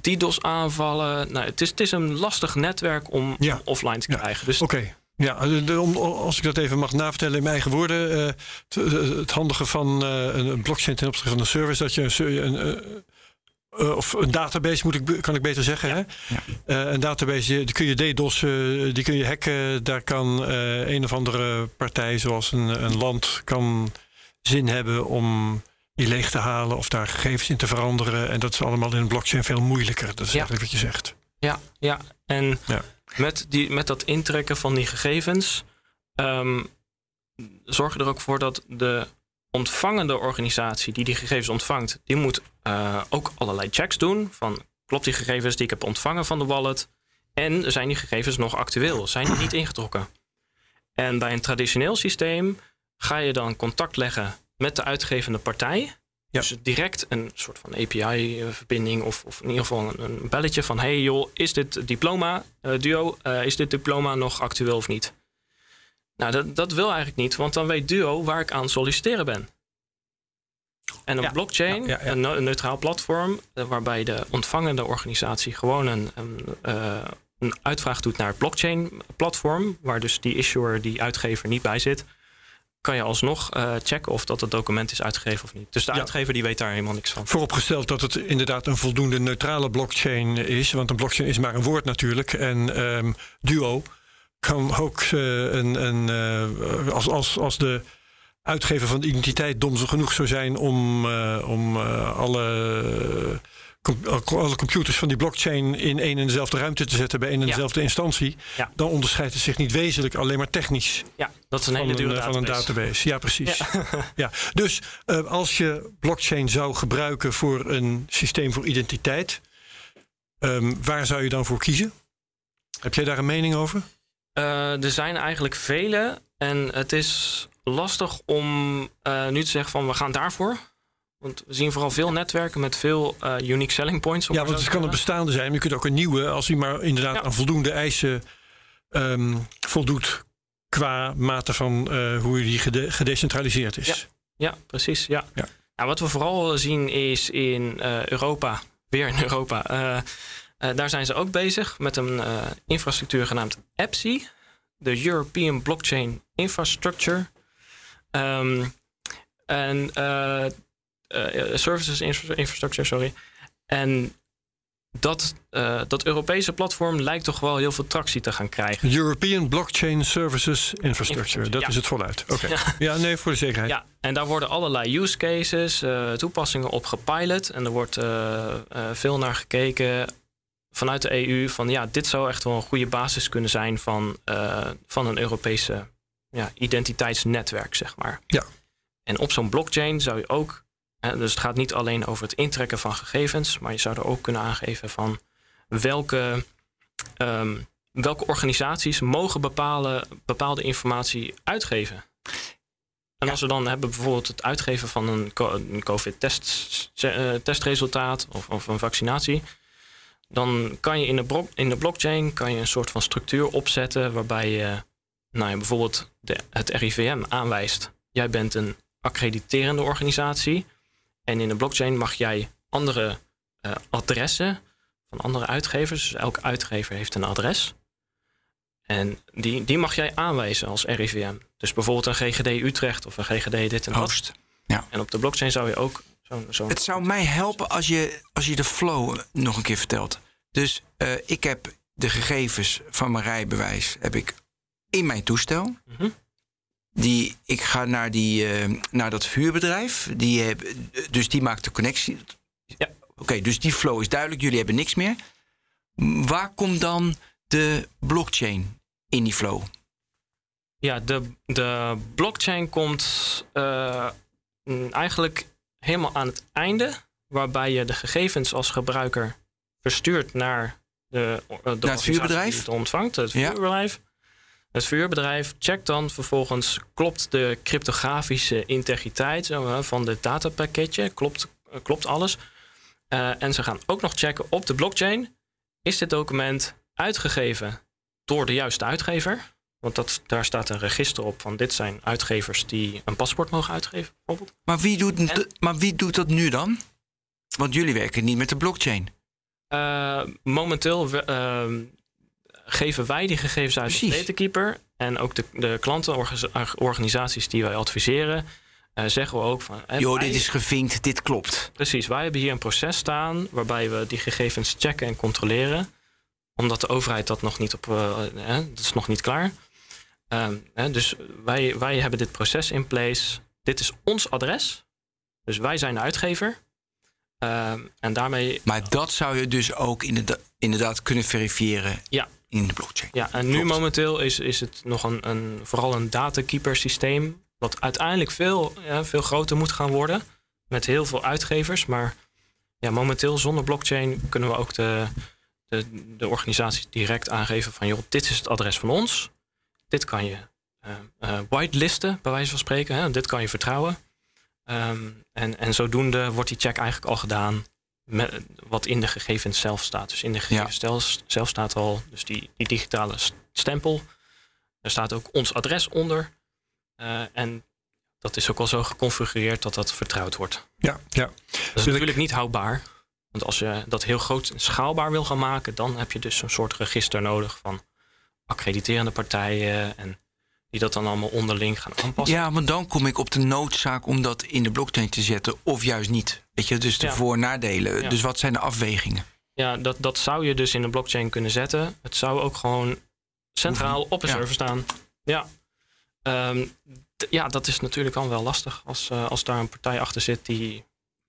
DDoS aanvallen. Nou, het, is, het is een lastig netwerk om ja. offline te krijgen. Ja. Dus Oké. Ja, als ik dat even mag navertellen in mijn eigen woorden. Uh, het handige van een blockchain ten opzichte van een service, dat je een, een, uh, of een database moet ik, kan ik beter zeggen. Hè? Ja. Uh, een database, die kun je DDoS'en, die kun je hacken. Daar kan uh, een of andere partij, zoals een, een land, kan zin hebben om die leeg te halen of daar gegevens in te veranderen. En dat is allemaal in een blockchain veel moeilijker. Dat is ja. eigenlijk wat je zegt. Ja, ja. en ja. Met, die, met dat intrekken van die gegevens um, zorg je er ook voor dat de ontvangende organisatie die die gegevens ontvangt, die moet uh, ook allerlei checks doen. Van klopt die gegevens die ik heb ontvangen van de wallet? En zijn die gegevens nog actueel? Zijn die niet ingetrokken? En bij een traditioneel systeem ga je dan contact leggen met de uitgevende partij. Dus direct een soort van API-verbinding of, of, in ieder geval een, belletje van... hey joh, is dit diploma, uh, Duo, uh, is dit diploma nog actueel of niet? Nou, dat, dat wil eigenlijk niet, want dan weet Duo waar ik aan solliciteren ben. En een blockchain, Een, neutraal platform, uh, waarbij de ontvangende organisatie gewoon een, een, een uitvraag doet naar het blockchain-platform, waar dus die issuer, die uitgever niet bij zit kan je alsnog uh, checken of dat het document is uitgegeven of niet. Dus de uitgever die weet daar helemaal niks van. Vooropgesteld dat het inderdaad een voldoende neutrale blockchain is. Want een blockchain is maar een woord natuurlijk. En um, Duo kan ook uh, een, een uh, als, als, als de uitgever van de identiteit dom genoeg zou zijn om, om alle alle computers van die blockchain in één en dezelfde ruimte te zetten bij één en dezelfde instantie, dan onderscheidt het zich niet wezenlijk alleen maar technisch. Ja, dat is een hele dure database. Van een database. Ja, precies. Ja. Dus uh, als je blockchain zou gebruiken voor een systeem voor identiteit, um, waar zou je dan voor kiezen? Heb jij daar een mening over? Uh, er zijn eigenlijk vele en het is lastig om uh, nu te zeggen van we gaan daarvoor. Want we zien vooral veel netwerken met veel uh, unique selling points. Ja, want het kan een bestaande zijn. Maar je kunt ook een nieuwe, als die maar inderdaad aan voldoende eisen um, voldoet. Qua mate van hoe die gede gedecentraliseerd is. Ja, ja precies. Ja. ja. Nou, wat we vooral zien is in Europa, weer in Europa. Daar zijn ze ook bezig met een infrastructuur genaamd EPSI. De European Blockchain Infrastructure. Um, en uh, services infrastructure, sorry. En dat, dat Europese platform lijkt toch wel heel veel tractie te gaan krijgen. European Blockchain Services Infrastructure, dat is het voluit. Oké. Ja. ja. nee, voor de zekerheid. Ja, en daar worden allerlei use cases, toepassingen op gepilot. En er wordt veel naar gekeken vanuit de EU van ja, dit zou echt wel een goede basis kunnen zijn van, van een Europese ja, identiteitsnetwerk, zeg maar. Ja. En op zo'n blockchain zou je ook dus het gaat niet alleen over het intrekken van gegevens, maar je zou er ook kunnen aangeven van welke, ehm, welke organisaties mogen bepalen, bepaalde informatie uitgeven. En als we dan hebben bijvoorbeeld het uitgeven van een, COVID-testresultaat of, of, een vaccinatie, dan kan je in de, in de blockchain kan je een soort van structuur opzetten waarbij je nou ja, bijvoorbeeld de, het RIVM aanwijst. Jij bent een accrediterende organisatie. En in de blockchain mag jij andere uh, adressen van andere uitgevers. Dus elke uitgever heeft een adres. En die, die mag jij aanwijzen als RIVM. Dus bijvoorbeeld een GGD Utrecht of een GGD dit en dat. Oost. Ja. En op de blockchain zou je ook zo'n. Zo het zou mij helpen als je, als je de flow nog een keer vertelt. Dus uh, ik heb de gegevens van mijn rijbewijs heb ik in mijn toestel. Mm -hmm. Die, ik ga naar, die, uh, naar dat vuurbedrijf. Die heb, dus die maakt de connectie. Ja. Oké, dus die flow is duidelijk. Jullie hebben niks meer. Waar komt dan de blockchain in die flow? Ja, de, de blockchain komt uh, eigenlijk helemaal aan het einde. Waarbij je de gegevens als gebruiker verstuurt naar, de, de naar het vuurbedrijf. Die het ontvangt, het vuurbedrijf. Ja. Het vuurbedrijf checkt dan vervolgens, klopt de cryptografische integriteit van het datapakketje, klopt, eh, klopt alles. Uh, en ze gaan ook nog checken op de blockchain, is dit document uitgegeven door de juiste uitgever? Want dat, daar staat een register op van dit zijn uitgevers die een paspoort mogen uitgeven, bijvoorbeeld. Maar wie doet, maar wie doet dat nu dan? Want jullie werken niet met de blockchain. Uh, momenteel geven wij die gegevens uit Precies. de datakeeper. En ook de, de klantenorganisaties die wij adviseren, uh, zeggen we ook van. Jo, dit is gevinkt, dit klopt. Precies, wij hebben hier een proces staan waarbij we die gegevens checken en controleren. Omdat de overheid dat nog niet op. Uh, dat is nog niet klaar. Uh, dus wij, wij hebben dit proces in place. Dit is ons adres. Dus wij zijn de uitgever. Ehm, en daarmee. Maar dat zou je dus ook inderdaad, inderdaad kunnen verifiëren. Ja, in de blockchain. Ja, en nu momenteel is, is het nog een, een, vooral een datakeeper systeem. wat uiteindelijk veel, ja, veel groter moet gaan worden. Met heel veel uitgevers. Maar ja, momenteel zonder blockchain kunnen we ook de, de, de organisatie direct aangeven van joh, dit is het adres van ons. Dit kan je uh, uh, whitelisten, bij wijze van spreken. Hè? Dit kan je vertrouwen. Um, en, en zodoende wordt die check eigenlijk al gedaan met wat in de gegevens zelf staat. Dus in de gegevens ja. zelf staat al dus die, die digitale stempel. Er staat ook ons adres onder. Uh, en dat is ook al zo geconfigureerd dat dat vertrouwd wordt. Ja, ja. Dat is natuurlijk niet houdbaar. Want als je dat heel groot en schaalbaar wil gaan maken, dan heb je dus een soort register nodig van accrediterende partijen en die dat dan allemaal onderling gaan aanpassen. Ja, maar dan kom ik op de noodzaak om dat in de blockchain te zetten of juist niet. Weet je, dus de Ja. voor- en nadelen. Ja. Dus wat zijn de afwegingen? Ja, dat, dat zou je dus in een blockchain kunnen zetten. Het zou ook gewoon centraal op een Ja. server staan. Ja. Ehm, ja, dat is natuurlijk dan wel lastig als, eh, als daar een partij achter zit die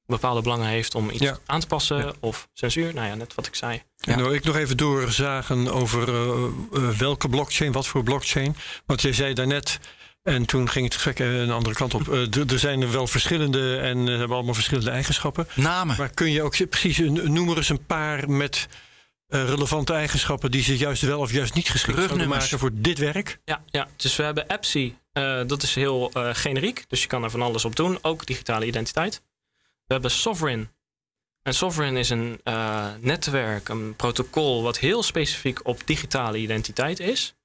bepaalde belangen heeft om iets Ja. aan te passen Ja. of censuur. Nou ja, net wat ik zei. Ja. En dan wil ik nog even doorzagen over eh, eh, welke blockchain, wat voor blockchain. Want jij zei daarnet, en toen ging het gesprek eh, een andere kant op. eh, er zijn er wel verschillende en hebben allemaal verschillende eigenschappen. Namen. Maar kun je ook precies een, noem er eens een paar met eh, relevante eigenschappen die ze juist wel of juist niet geschikt zouden maken voor dit werk? Ja, ja. dus we hebben eh, dat is heel eh, generiek. Dus je kan er van alles op doen. Ook digitale identiteit. We hebben Sovereign. En Sovereign is een eh, netwerk, een protocol... wat heel specifiek op digitale identiteit is.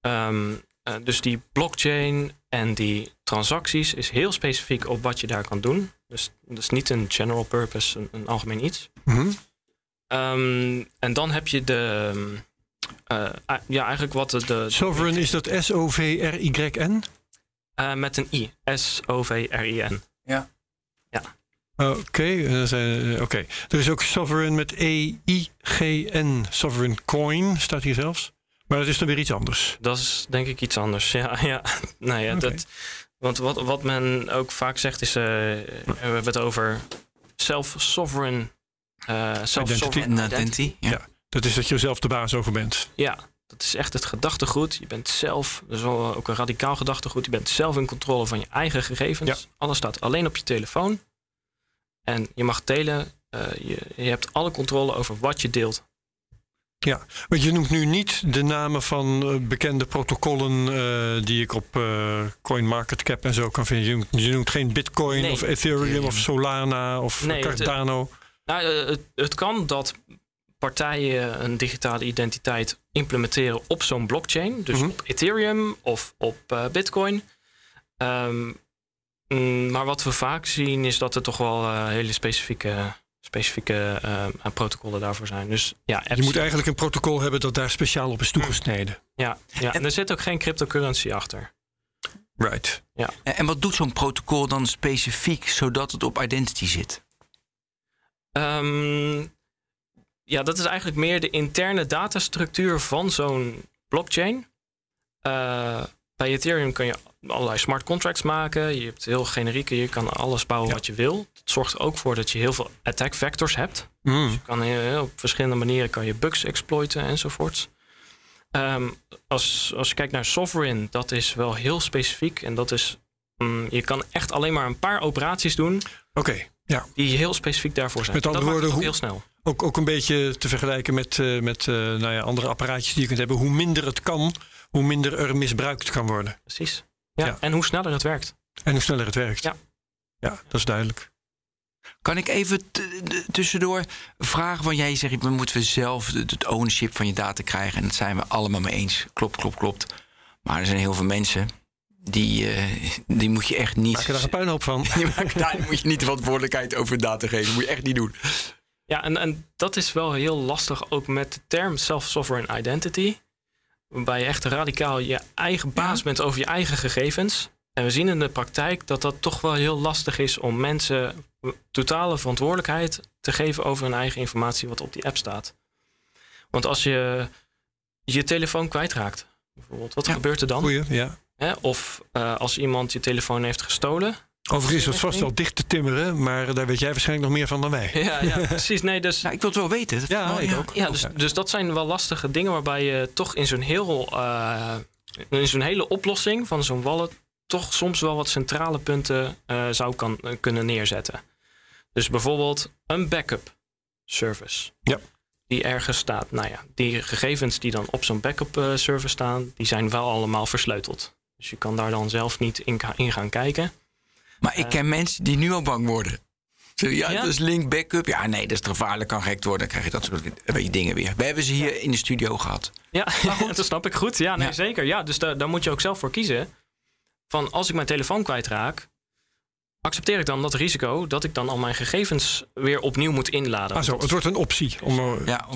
Ehm, eh, dus die blockchain en die transacties... is heel specifiek op wat je daar kan doen. Dus dat is niet een general purpose, een, een algemeen iets. Mhm. Ehm, en dan heb je de... ehm, eh, ja, eigenlijk wat de... de Sovereign is dat S-O-V-R-Y-N? Eh, met een I. S-O-V-R-I-N. Oké, eh, zijn- eh, oké. er is ook Sovereign met E-I-G-N. Sovereign Coin staat hier zelfs. Maar dat is dan weer iets anders. Dat is denk ik iets anders. Ja, ja. Nou ja, Oké. dat, want wat, wat men ook vaak zegt is... eh, we hebben het over self-sovereign... eh self-sovereign En identity. Ja. Ja. Dat is dat je er zelf de baas over bent. Ja, dat is echt het gedachtegoed. Je bent zelf, dat is wel ook een radicaal gedachtegoed. Je bent zelf in controle van je eigen gegevens. Ja. Alles staat alleen op je telefoon. En je mag delen. eh, je, je hebt alle controle over wat je deelt. Want je noemt nu niet de namen van eh, bekende protocollen eh, die ik op eh, CoinMarketCap en zo kan vinden. Je noemt, je noemt geen Bitcoin Nee. of Ethereum, of Solana of Nee, het- Cardano. Nou, eh, het, het kan dat partijen een digitale identiteit implementeren op zo'n blockchain. Dus Mhm. op Ethereum of op Bitcoin. Ehm, maar wat we vaak zien is dat er toch wel eh, hele specifieke, specifieke eh, protocollen daarvoor zijn. Dus ja, je moet eigenlijk een protocol hebben dat daar speciaal op is toegesneden. ja, ja. En er zit ook geen cryptocurrency achter. Right. En, en wat doet zo'n protocol dan specifiek zodat het op identity zit? Ehm, ja, dat is eigenlijk meer de interne datastructuur van zo'n blockchain. Eh, bij Ethereum kun je allerlei smart contracts maken. Je hebt heel generieke, je kan alles bouwen Ja. wat je wil. Het zorgt er ook voor dat je heel veel attack vectors hebt. Mm. Je kan heel- op verschillende manieren kan je bugs exploiten enzovoorts. Ehm, als, als je kijkt naar Sovereign, dat is wel heel specifiek. En dat is, mm, je kan echt alleen maar een paar operaties doen Oké, ja. die heel specifiek daarvoor zijn. Met andere dat woorden, ook heel snel. Ook, ook een beetje te vergelijken met, eh, met eh, nou ja, andere apparaatjes die je kunt hebben. Hoe minder het kan, hoe minder er misbruikt kan worden. Precies. Ja, Ja. En hoe sneller het werkt. En hoe sneller het werkt. Ja. Ja, dat is duidelijk. Kan ik even tussendoor vragen? Want jij zegt, we moeten we zelf het ownership van je data krijgen. En dat zijn we allemaal mee eens. Klopt, klopt, klopt. Maar er zijn heel veel mensen die, eh, die moet je echt niet. Maak er daar een puinhoop van. Daar moet je niet de verantwoordelijkheid over data geven. Dat moet je echt niet doen. Ja, en, en dat is wel heel lastig ook met de term self-sovereign identity. Waarbij je echt radicaal je eigen baas bent over je eigen gegevens. En we zien in de praktijk dat dat toch wel heel lastig is om mensen totale verantwoordelijkheid te geven over hun eigen informatie wat op die app staat. Want als je je telefoon kwijtraakt, bijvoorbeeld, wat Ja. gebeurt er dan? Goeie, ja. Of eh, als iemand je telefoon heeft gestolen, Overigens is dat vast wel dicht te timmeren, maar daar weet jij waarschijnlijk nog meer van dan wij. Ja, ja precies. Nee, dus, Nou, ik wil het wel weten. Dat- Ja, ik ook. ja, dus, dus dat zijn wel lastige dingen waarbij je toch in zo'n heel, eh, in zo'n hele oplossing van zo'n wallet toch soms wel wat centrale punten eh, zou kan, eh, kunnen neerzetten. Dus bijvoorbeeld een backup service. Ja. Die ergens staat. Nou ja, die gegevens die dan op zo'n backup eh, server staan, die zijn wel allemaal versleuteld. Dus je kan daar dan zelf niet in gaan kijken. Maar ik ken mensen die nu al bang worden. Zo, ja, Ja? dat is link backup. Ja, nee, dat is te gevaarlijk, kan gehackt worden. Dan krijg je dat soort eh, dingen weer. We hebben ze hier in de studio gehad. Ja, dat snap ik goed. Ja, nee, Ja. zeker. Ja, dus daar, daar moet je ook zelf voor kiezen. Van als ik mijn telefoon kwijtraak, accepteer ik dan dat risico dat ik dan al mijn gegevens weer opnieuw moet inladen. Ah, zo, het wordt een optie. Om, eh, Ja,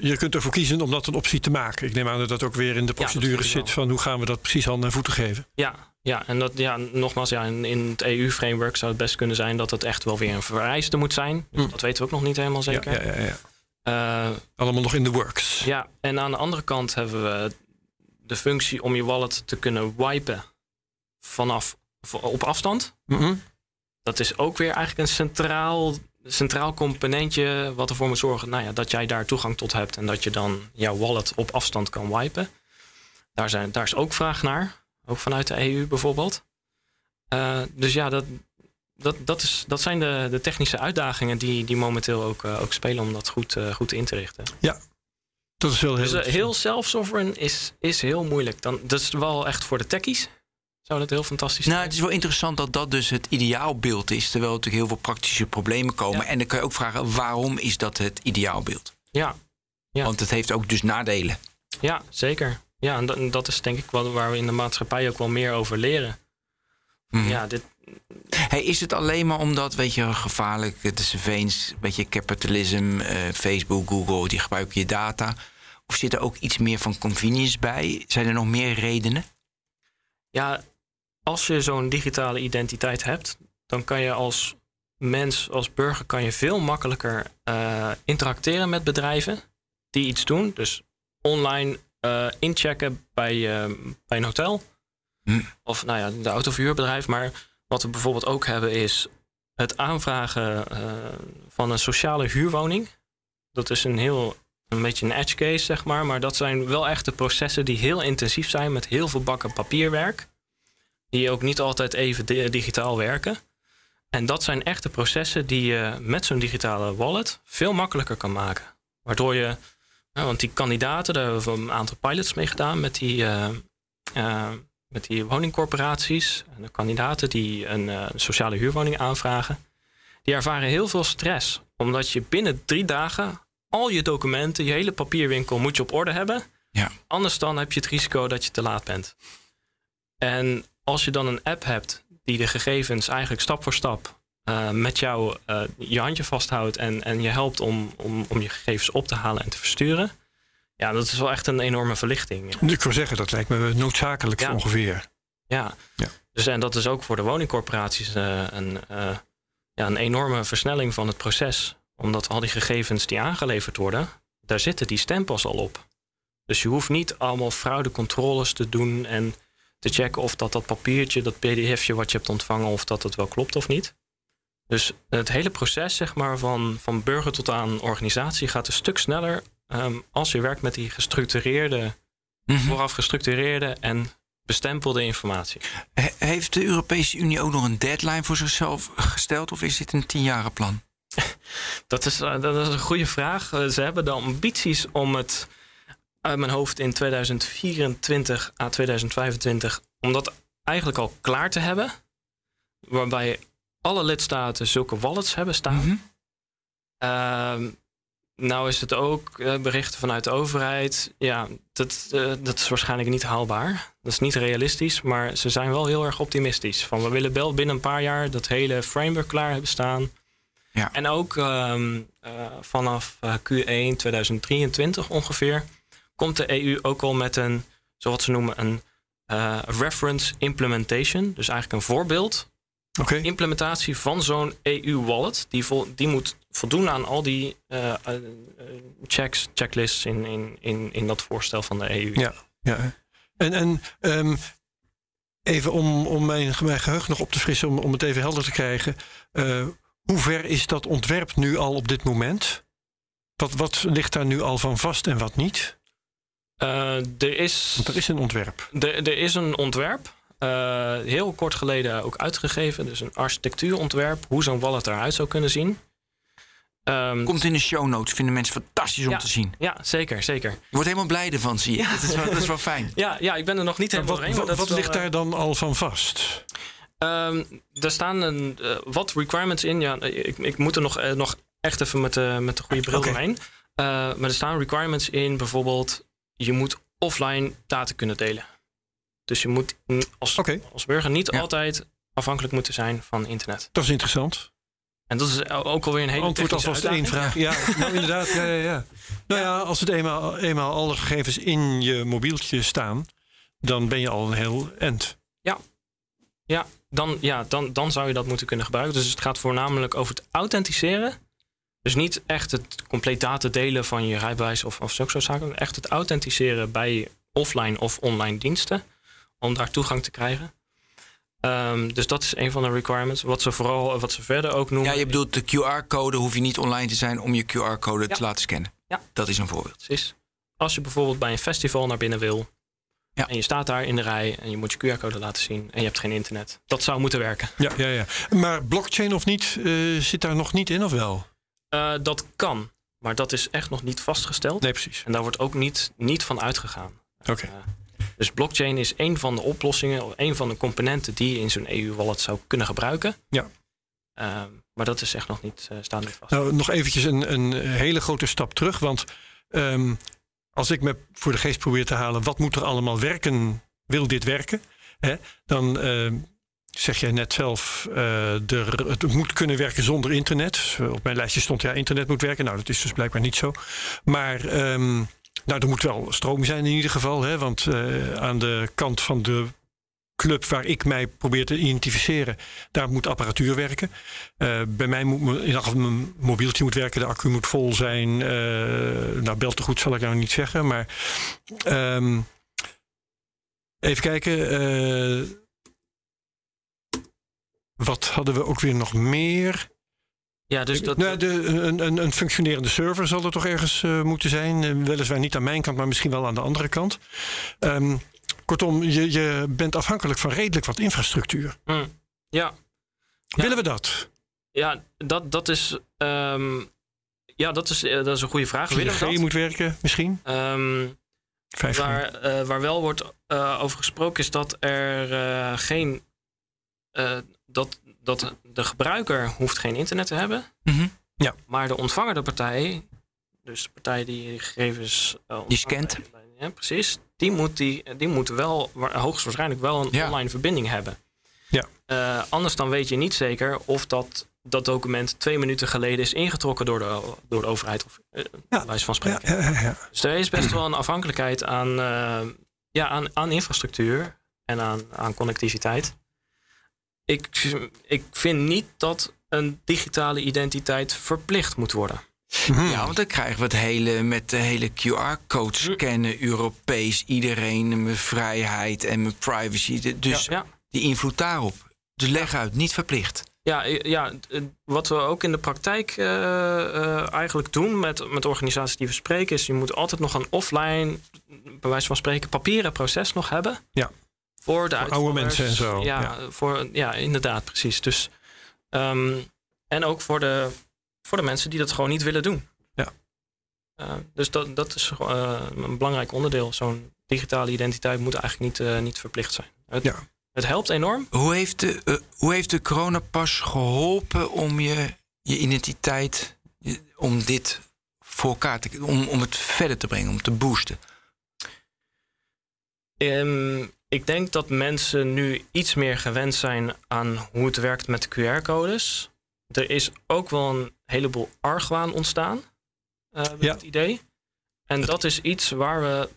je kunt ervoor kiezen om dat een optie te maken. Ik neem aan dat dat ook weer in de procedure zit van hoe gaan we dat precies handen en voeten geven. Ja, ja, en dat, ja, nogmaals, ja, in, in het EU-framework zou het best kunnen zijn dat het echt wel weer een vereiste moet zijn. Hm. Dat weten we ook nog niet helemaal zeker. Ja, ja, ja, ja. Eh, Allemaal nog in de works. ja, en aan de andere kant hebben we de functie om je wallet te kunnen wipen vanaf op afstand. Mhm. dat is ook weer eigenlijk een centraal, centraal componentje wat ervoor moet zorgen nou ja, dat jij daar toegang tot hebt en dat je dan jouw wallet op afstand kan wipen. Daar, zijn, daar is ook vraag naar, ook vanuit de EU bijvoorbeeld. Eh, dus ja, dat, dat, dat, is, dat zijn de, de technische uitdagingen die, die momenteel ook, eh, ook spelen om dat goed, eh, goed in te richten. Dat is wel heel... Dus heel self-sovereign is, is heel moeilijk. Dan, dat is wel echt voor de techies. Zou dat heel fantastisch Nou, zijn? het is wel interessant dat dat dus het ideaalbeeld is. Terwijl er natuurlijk heel veel praktische problemen komen. Ja. En dan kan je ook vragen, waarom is dat het ideaalbeeld? Ja, Ja. Want het heeft ook dus nadelen. Ja, zeker. Ja, en dat, en dat is denk ik wel waar we in de maatschappij ook wel meer over leren. Mhm. Ja, dit, Hey, is het alleen maar omdat, weet je, gevaarlijk, de surveillance, weet je, capitalism, eh, Facebook, Google, die gebruiken je data? Of zit er ook iets meer van convenience bij? Zijn er nog meer redenen? ja, als je zo'n digitale identiteit hebt, dan kan je als mens, als burger, kan je veel makkelijker eh, interacteren met bedrijven die iets doen. Dus online eh, inchecken bij, eh, bij een hotel. Hm. Of nou ja, de autoverhuurbedrijf. Maar wat we bijvoorbeeld ook hebben is het aanvragen eh, van een sociale huurwoning. Dat is een heel een beetje een edge case, zeg maar. Maar dat zijn wel echt de processen die heel intensief zijn met heel veel bakken papierwerk. Die ook niet altijd even di- digitaal werken. En dat zijn echte processen die je met zo'n digitale wallet veel makkelijker kan maken. Waardoor je, want die kandidaten, daar hebben we een aantal pilots mee gedaan met die, eh, eh, met die woningcorporaties. En de kandidaten die een eh, sociale huurwoning aanvragen, die ervaren heel veel stress. Omdat je binnen drie dagen al je documenten, je hele papierwinkel moet je op orde hebben. Ja. Anders dan heb je het risico dat je te laat bent. En als je dan een app hebt die de gegevens eigenlijk stap voor stap eh, met jou eh, je handje vasthoudt en, en je helpt om, om, om je gegevens op te halen en te versturen. Ja, dat is wel echt een enorme verlichting. Ik wil zeggen, dat lijkt me noodzakelijk Ja. ongeveer. Ja. Ja. Dus en dat is ook voor de woningcorporaties eh, een, ja, een enorme versnelling van het proces. Omdat al die gegevens die aangeleverd worden, daar zitten die stempels al op. Dus je hoeft niet allemaal fraudecontroles te doen en te checken of dat, dat papiertje, dat pdfje wat je hebt ontvangen, of dat het wel klopt of niet. Dus het hele proces zeg maar, van, van burger tot aan organisatie gaat een stuk sneller ehm, als je werkt met die gestructureerde, Mhm. vooraf gestructureerde en bestempelde informatie. He- heeft de Europese Unie ook nog een deadline voor zichzelf gesteld? Of is dit een tienjaren plan? Dat is, eh, dat is een goede vraag. Eh, Ze hebben de ambities om het uit mijn hoofd in 2024 à 2025, om dat eigenlijk al klaar te hebben. Waarbij alle lidstaten zulke wallets hebben staan. Ehm, nou is het ook eh, berichten vanuit de overheid. Ja, dat, eh, dat is waarschijnlijk niet haalbaar. Dat is niet realistisch, maar ze zijn wel heel erg optimistisch. Van we willen wel binnen een paar jaar dat hele framework klaar hebben staan. Ja. En ook ehm, eh, vanaf eh, Q1 2023 ongeveer komt de EU ook al met een, zoals ze noemen, een reference implementation. Dus eigenlijk een voorbeeld Oké. implementatie van zo'n EU-wallet. Die, vol, die moet voldoen aan al die eh, eh, eh, checks, checklists in, in, in, in dat voorstel van de EU. Ja. Ja. En, en ehm, even om, om mijn, mijn geheugen nog op te frissen, om, om het even helder te krijgen. eh, hoe ver is dat ontwerp nu al op dit moment? Wat, wat ligt daar nu al van vast en wat niet? Er, is, Want er is een ontwerp. er, er is een ontwerp. Eh, heel kort geleden ook uitgegeven. Dus een architectuurontwerp, hoe zo'n wallet eruit zou kunnen zien. Ehm, Komt in de show notes. Vinden mensen fantastisch om Ja. te zien. ja, zeker, zeker. Je wordt helemaal blij ervan, zie je. Dat, is wel, dat is wel fijn. Ja, ja, ik ben er nog niet helemaal Wat, doorheen. wat, maar dat wat is wel, ligt eh, daar dan al van vast? Ehm, er staan een, eh, wat requirements in. Ja, ik, ik moet er nog, nog echt even met de, met de goede bril Oké. doorheen. Eh, maar er staan requirements in, bijvoorbeeld, je moet offline data kunnen delen. Dus je moet als, als burger niet Ja. altijd afhankelijk moeten zijn van internet. Dat is interessant. En dat is ook alweer een hele Antwoord alvast één vraag. Ja, nou inderdaad. Ja, ja, ja. Nou ja, als het eenmaal, eenmaal alle gegevens in je mobieltje staan, dan ben je al een heel end. Ja, dan, ja dan, dan zou je dat moeten kunnen gebruiken. Dus het gaat voornamelijk over het authenticeren. Dus niet echt het compleet data delen van je rijbewijs of, of zulke soort zaken. Echt het authenticeren bij offline of online diensten. Om daar toegang te krijgen. Ehm, dus dat is een van de requirements. Wat ze vooral, wat ze verder ook noemen. Ja, je bedoelt de QR-code hoef je niet online te zijn om je QR-code Ja. te laten scannen. Ja. Dat is een voorbeeld. Precies. Als je bijvoorbeeld bij een festival naar binnen wil. Ja. En je staat daar in de rij en je moet je QR-code laten zien. En je hebt geen internet. Dat zou moeten werken. Ja, ja, ja. Maar blockchain of niet, eh, zit daar nog niet in of wel? Eh, dat kan. Maar dat is echt nog niet vastgesteld. Nee, precies. En daar wordt ook niet, niet van uitgegaan. Oké. Eh, dus blockchain is een van de oplossingen, of een van de componenten die je in zo'n EU-wallet zou kunnen gebruiken. Ja. Ehm, maar dat is echt nog niet, eh staat niet vast. Nou, nog eventjes een, een hele grote stap terug. Want ehm, als ik me voor de geest probeer te halen, wat moet er allemaal werken? Wil dit werken? Hè? Dan ehm, zeg jij net zelf, eh, er, het moet kunnen werken zonder internet. Op mijn lijstje stond ja, internet moet werken. Nou, dat is dus blijkbaar niet zo. Maar nou, er moet wel stroom zijn in ieder geval. Hè? Want eh, aan de kant van de club waar ik mij probeer te identificeren, daar moet apparatuur werken. Eh, bij mij moet mijn mobieltje moet werken, de accu moet vol zijn. eh nou, belt te goed zal ik nou niet zeggen, maar ehm, even kijken. wat hadden we ook weer nog meer? Ja, dus dat, nou, de, een, een, een functionerende server zal er toch ergens eh, moeten zijn. Eh, weliswaar niet aan mijn kant, maar misschien wel aan de andere kant. Ehm, kortom, je, je bent afhankelijk van redelijk wat infrastructuur. Hm, ja, Ja. Willen we dat? ja dat, dat is. ehm, ja, dat is, eh, dat is een goede vraag. Willen we 4G dat? moet werken misschien? 5G? waar, eh, waar wel wordt over gesproken is dat er geen. dat, dat de gebruiker hoeft geen internet te hebben. Mhm. Maar de ontvangende partij, dus de partij die die gegevens eh, ontvangt scant. Ja, precies. Die moet, die, die moet wel wa- hoogstwaarschijnlijk wel een Ja. online verbinding hebben. Ja. Eh, anders dan weet je niet zeker of dat, dat document twee minuten geleden is ingetrokken door de, door de overheid. Of eh Ja. wijze van Ja, spreken. ja, ja, ja. Dus er is best wel een afhankelijkheid aan, eh, ja, aan, aan infrastructuur en aan, aan connectiviteit. Ik, ik vind niet dat een digitale identiteit verplicht moet worden. Mhm. Ja, want dan krijgen we het hele met de hele QR-code scannen, Europees, iedereen met vrijheid en met privacy. Dus Ja, die invloed daarop. Dus leg uit, niet verplicht. ja, ja, eh, wat we ook in de praktijk eh, eh, eigenlijk doen met, met organisaties die we spreken, is je moet altijd nog een offline, bij wijze van spreken, papieren proces nog hebben. Ja. Voor de Voor oude mensen en zo, Ja, ja. Voor, ja inderdaad, precies. Dus, ehm, en ook voor de, voor de mensen die dat gewoon niet willen doen. Ja. Eh, dus dat, dat is eh, een belangrijk onderdeel. Zo'n digitale identiteit moet eigenlijk niet, eh, niet verplicht zijn. Het, Ja. het helpt enorm. Hoe heeft de, hoe heeft de coronapas geholpen om je, je identiteit, je- om dit voor elkaar te om, om het verder te brengen, om te boosten? Ehm, ik denk dat mensen nu iets meer gewend zijn aan hoe het werkt met de QR-codes. Er is ook wel een heleboel argwaan ontstaan eh met Ja. het idee. En dat is iets waar we,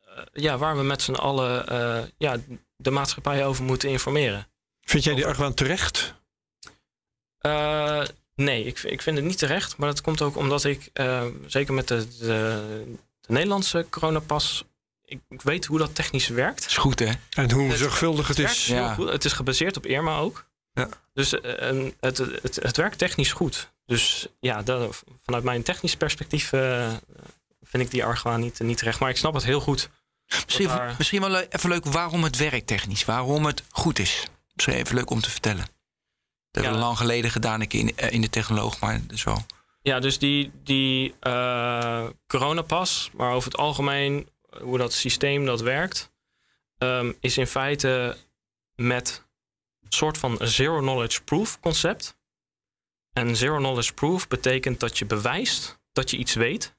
eh, ja, waar we met z'n allen eh, ja, de maatschappij over moeten informeren. Vind jij die argwaan terecht? Nee, ik, ik vind het niet terecht. Maar dat komt ook omdat ik, zeker met de, de, de Nederlandse coronapas, ik, ik weet hoe dat technisch werkt. is goed, hè? En hoe Het- zorgvuldig het is? Ja. goed. Het is gebaseerd op Irma ook. Ja. Dus eh, en het, het, het werkt technisch goed. Dus ja, dat, vanuit mijn technisch perspectief eh, vind ik die argwaan niet, niet terecht. Maar ik snap het heel goed Misschien, daar- misschien wel even leuk waarom het werkt technisch. Waarom het goed is. Misschien even leuk om te vertellen. Dat hebben we lang geleden gedaan ik in, eh, in de technoloog, maar dat is wel... Ja, dus die, die eh, coronapas, maar over het algemeen hoe dat systeem dat werkt, ehm, is in feite met een soort van zero knowledge proof concept. En zero knowledge proof betekent dat je bewijst dat je iets weet,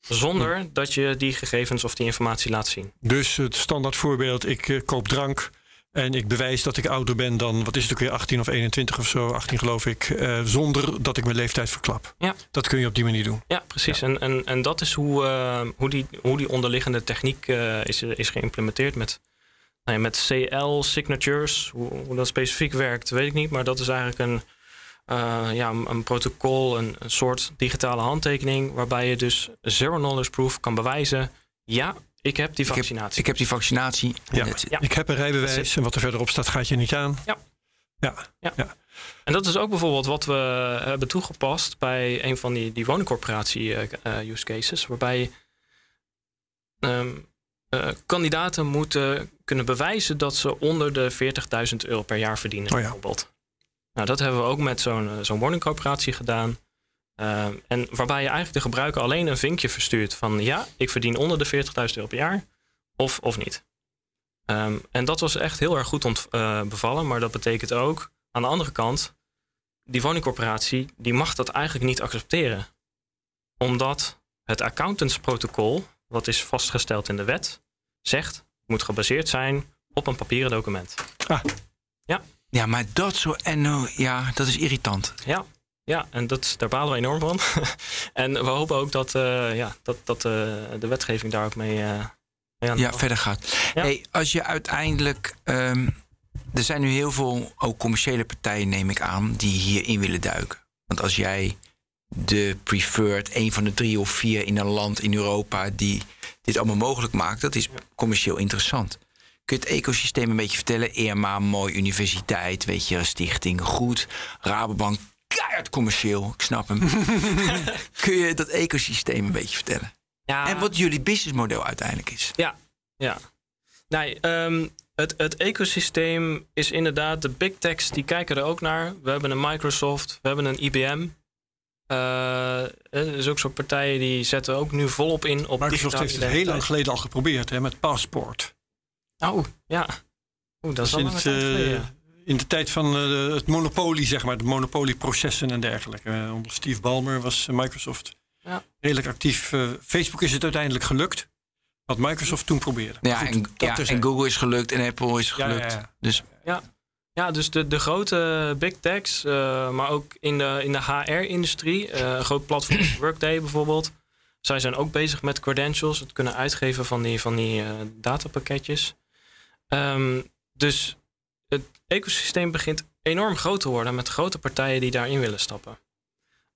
zonder dat je die gegevens of die informatie laat zien. Dus het standaard voorbeeld, ik eh, koop drank en ik bewijs dat ik ouder ben dan, wat is het ook weer, 18 of 21 of zo, 18 geloof ik, eh, zonder dat ik mijn leeftijd verklap. Ja. Dat kun je op die manier doen. Ja, precies. En, en, en dat is hoe, eh, hoe, die, hoe die onderliggende techniek eh, is, is geïmplementeerd met, nou ja, met CL-signatures. Hoe, hoe dat specifiek werkt, weet ik niet. Maar dat is eigenlijk een, ja, een, een protocol, een, een soort digitale handtekening... waarbij je dus zero knowledge proof kan bewijzen... ja, ik heb die vaccinatie. Ik heb die vaccinatie. Ja. Ja. Ik heb een rijbewijs en wat er verderop staat gaat je niet aan. Ja. Ja. En dat is ook bijvoorbeeld wat we hebben toegepast bij een van die, die woningcorporatie eh, eh, use cases, waarbij ehm, eh, kandidaten moeten kunnen bewijzen dat ze onder de 40.000 euro per jaar verdienen, Oh ja. bijvoorbeeld. Nou, dat hebben we ook met zo'n zo'n woningcorporatie gedaan. Ehm, en waarbij je eigenlijk de gebruiker alleen een vinkje verstuurt van ja, ik verdien onder de 40.000 euro per jaar of, of niet. Ehm, en dat was echt heel erg goed ont, eh, bevallen, maar dat betekent ook aan de andere kant, die woningcorporatie die mag dat eigenlijk niet accepteren. Omdat het accountantsprotocol, wat is vastgesteld in de wet, zegt moet gebaseerd zijn op een papieren document. Ja, maar dat zo... En oh, ja, dat is irritant. Ja, ja en dat, daar balen we enorm van. en we hopen ook dat, eh, ja, dat, dat eh, de wetgeving daar ook mee, eh mee aan de Ja, verder gaat. Ja. Hey, als je uiteindelijk... ehm, er zijn nu heel veel, ook commerciële partijen neem ik aan... die hierin willen duiken. Want als jij de preferred, een van de drie of vier in een land in Europa... die dit allemaal mogelijk maakt, dat is commercieel interessant. Kun je het ecosysteem een beetje vertellen? EMA, mooi universiteit, weet je, stichting, goed. Rabobank, keihard commercieel, ik snap hem. Kun je dat ecosysteem een beetje vertellen? Ja, En wat jullie businessmodel uiteindelijk is? Ja, ja. Nee, ehm, het, het ecosysteem is inderdaad, de big techs die kijken er ook naar. We hebben een Microsoft, we hebben een IBM. Eh, er is ook zo'n partijen die zetten ook nu volop in op Microsoft digitale heeft het heel lang geleden al geprobeerd hè, met Passport. Oh, ja. Oeh, dat is Dus al het, eh, ja. In de tijd van eh, het monopolie, zeg maar, de monopolieprocessen en dergelijke. Eh, onder Steve Ballmer was eh, Microsoft Ja. redelijk actief. Facebook is het uiteindelijk gelukt. Wat Microsoft toen probeerde. Ja, Goed, en, dat ja en Google is gelukt en Apple is Ja, ja, gelukt. ja. Dus Ja, dus de, de grote big techs, eh, maar ook in de, in de HR-industrie, eh, een groot platform Workday bijvoorbeeld. Zij zijn ook bezig met credentials, het kunnen uitgeven van die, van die eh, datapakketjes. Ehm, dus het ecosysteem begint enorm groot te worden met grote partijen die daarin willen stappen.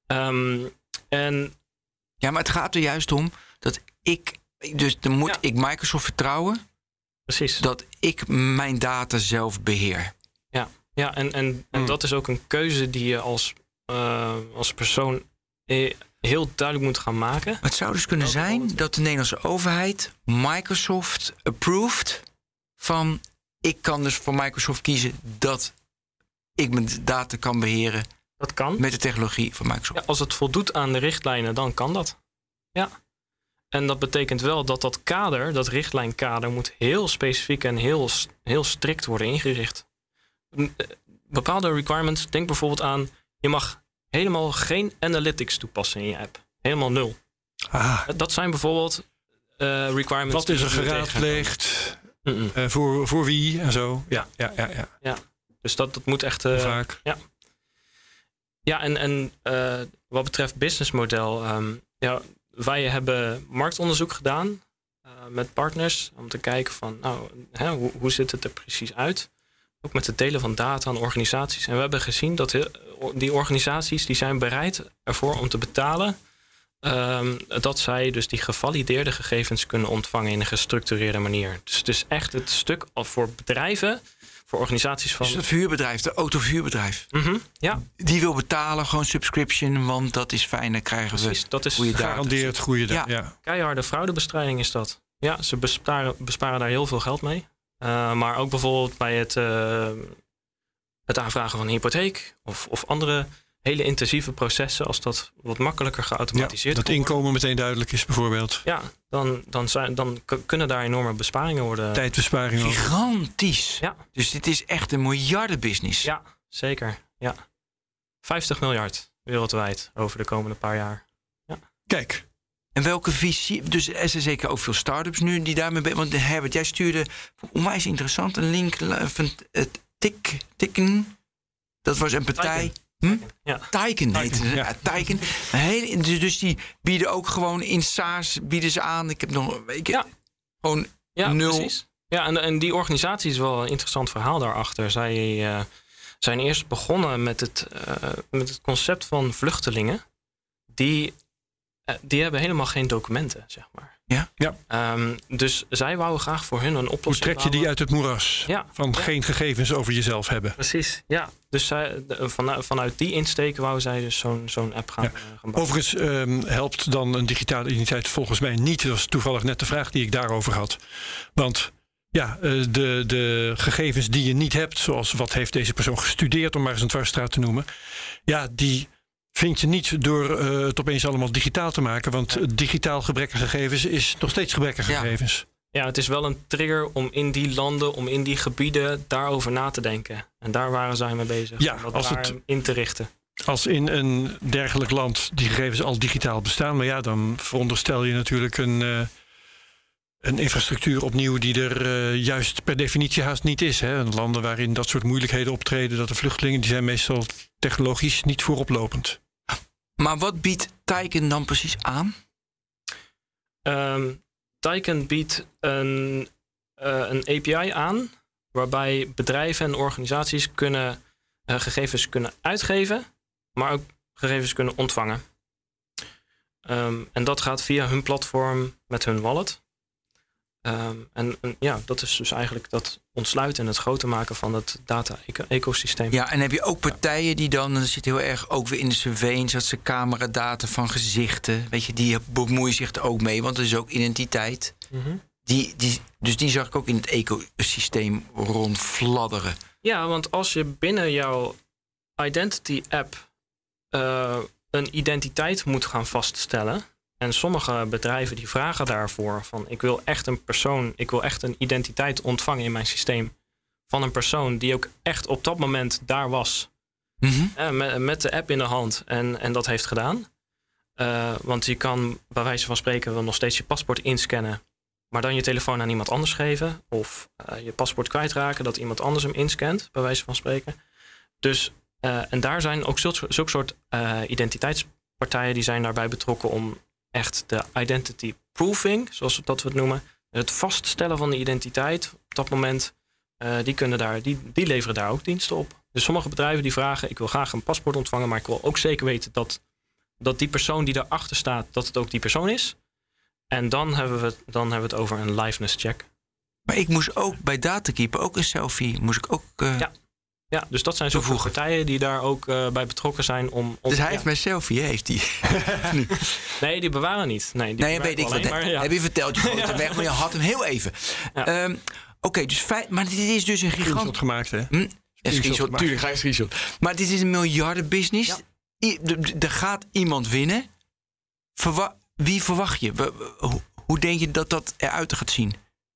Ehm, en ja, maar het gaat er juist om dat ik. Dus dan moet Ja. ik Microsoft vertrouwen precies. dat ik mijn data zelf beheer. Ja, en, en, en Hmm. dat is ook een keuze die je als, eh, als persoon eh, heel duidelijk moet gaan maken. Het zou dus kunnen zijn dat de Nederlandse overheid Microsoft approved van ik kan dus voor Microsoft kiezen dat ik mijn data kan beheren Dat kan. met de technologie van Microsoft. Ja, als het voldoet aan de richtlijnen, dan kan dat. Ja. En dat betekent wel dat dat kader, dat richtlijnkader, moet heel specifiek en heel, heel strikt worden ingericht. Eh, Bepaalde requirements, denk bijvoorbeeld aan, je mag helemaal geen analytics toepassen in je app. Helemaal nul. Ah, Dat zijn bijvoorbeeld eh, requirements. wat is er geraadpleegd? Eh, voor, voor wie en zo? Ja, ja, ja. ja. Dus dat, dat moet echt. Eh, vaak? Ja, en, en eh, wat betreft businessmodel, ehm, ja, wij hebben marktonderzoek gedaan met partners om te kijken van, nou, hè, hoe, hoe ziet het er precies uit? Ook met het delen van data aan organisaties. En we hebben gezien dat die organisaties die zijn bereid ervoor om te betalen. Ehm, dat zij dus die gevalideerde gegevens kunnen ontvangen in een gestructureerde manier. Dus het is echt het stuk voor bedrijven, voor organisaties van. Dus dat verhuurbedrijf, de autoverhuurbedrijf, Mhm, ja, die wil betalen gewoon subscription, want dat is fijn, dan krijgen we precies. Dat is goede data. Garandeerd goede Ja. ja. ja. keiharde fraudebestrijding is dat. Ja, ze besparen, besparen daar heel veel geld mee. Uh, maar ook bijvoorbeeld bij het, uh, het aanvragen van een hypotheek of, of andere hele intensieve processen, als dat wat makkelijker geautomatiseerd ja, dat inkomen meteen duidelijk is bijvoorbeeld. Ja, dan, dan, zijn, dan kunnen daar enorme besparingen worden. Tijdbesparingen. Gigantisch. Ja. Dus dit is echt een miljardenbusiness. Ja, zeker. Ja. 50 miljard wereldwijd over de komende paar jaar. Ja. Kijk. En welke visie? Dus er zijn zeker ook veel start-ups nu die daarmee bezig Want Herbert, jij stuurde onwijs interessant een link van het Tik, Tikken. Dat was een partij. Hm? Ja. Taiken heet het. Ja. Taiken. Heel, dus, dus die bieden ook gewoon in SaaS bieden ze aan. Ik heb nog een week. Ja. Gewoon ja, nul. Precies. Ja, en, en die organisatie is wel een interessant verhaal daarachter. Zij uh, zijn eerst begonnen met het, uh, met het concept van vluchtelingen. Die, die hebben helemaal geen documenten, zeg maar. Ja. ja. Um, dus zij wouden graag voor hun een oplossing. Hoe trek je die uit het moeras? Ja. Van geen gegevens over jezelf hebben. Precies, ja. Dus zij, van, vanuit die insteek wouden zij dus zo'n zo'n app gaan, ja. Eh, gaan bouwen. Overigens um, helpt dan een digitale identiteit volgens mij niet. Dat was toevallig net de vraag die ik daarover had. Want ja, eh, de, de gegevens die je niet hebt, zoals wat heeft deze persoon gestudeerd, om maar eens een dwarsstraat te noemen. Ja, die vind je niet door uh, het opeens allemaal digitaal te maken. Want digitaal gebrekkige gegevens is nog steeds gebrekkige gegevens. Ja, het is wel een trigger om in die landen, om in die gebieden daarover na te denken. En daar waren zij mee bezig. Ja, om als het in te richten. Als in een dergelijk land die gegevens al digitaal bestaan. Maar ja, dan veronderstel je natuurlijk een, uh, een infrastructuur opnieuw die er uh, juist per definitie haast niet is. Hè. Landen waarin dat soort moeilijkheden optreden, dat de vluchtelingen, die zijn meestal technologisch niet vooroplopend. Maar wat biedt Taiken dan precies aan? Um, biedt een, uh, een API aan waarbij bedrijven en organisaties kunnen, uh, gegevens kunnen uitgeven, maar ook gegevens kunnen ontvangen. Um, en dat gaat via hun platform met hun wallet. Um, en, en, ja, dat is dus eigenlijk dat ontsluiten en het groter maken van het data-ecosysteem. Ja, en heb je ook partijen die dan, dat zit heel erg ook weer in de surveillance, dat ze cameradata van gezichten, weet je, die bemoeien zich er ook mee, want het is ook identiteit. Mm -hmm. die, die, dus die zag ik ook in het ecosysteem rondfladderen. Ja, want als je binnen jouw identity app uh, een identiteit moet gaan vaststellen, en sommige bedrijven die vragen daarvoor van ik wil echt een persoon, ik wil echt een identiteit ontvangen in mijn systeem van een persoon die ook echt op dat moment daar was. Mm met, met, de app in de hand en, en dat heeft gedaan. Uh, want je kan bij wijze van spreken wel nog steeds je paspoort inscannen, maar dan je telefoon aan iemand anders geven. Of uh, je paspoort kwijtraken, dat iemand anders hem inscant, bij wijze van spreken. Dus, uh, en daar zijn ook zulke, zulke soort identiteitspartijen die zijn daarbij betrokken om echt de identity proofing, zoals dat we het noemen. Het vaststellen van de identiteit op dat moment, uh, die, kunnen daar, die, die leveren daar ook diensten op. Dus sommige bedrijven die vragen, ik wil graag een paspoort ontvangen, maar ik wil ook zeker weten dat, dat die persoon die daarachter staat, dat het ook die persoon is. En dan hebben we, dan hebben we het over een liveness check. Maar ik moest ook bij Datakeeper ook een selfie, moest ik ook... Uh... Ja, ja, dus dat zijn zoveel partijen die daar ook uh, bij betrokken zijn om. om dus hij ja. heeft mijn selfie, heeft hij? nee, die bewaren niet. Nee, die nee weet ik wat. Maar, ja. Heb je verteld, je gooit hem weg, maar je had hem heel even. Ja. Um, Oké, okay, dus feit, maar dit is dus een gigant. Gemaakt, hè? Hm? Screenshot, tuurlijk ga je screenshot. Maar dit is een miljardenbusiness. Er gaat iemand winnen. Verwa wie verwacht je? Hoe denk je dat dat eruit gaat zien?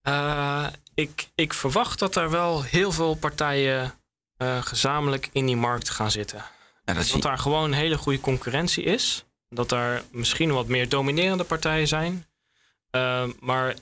Uh, ik, ik verwacht dat er wel heel veel partijen uh, gezamenlijk in die markt gaan zitten. Ja, dat, dat daar gewoon een hele goede concurrentie is. Dat daar misschien wat meer dominerende partijen zijn. Uh, maar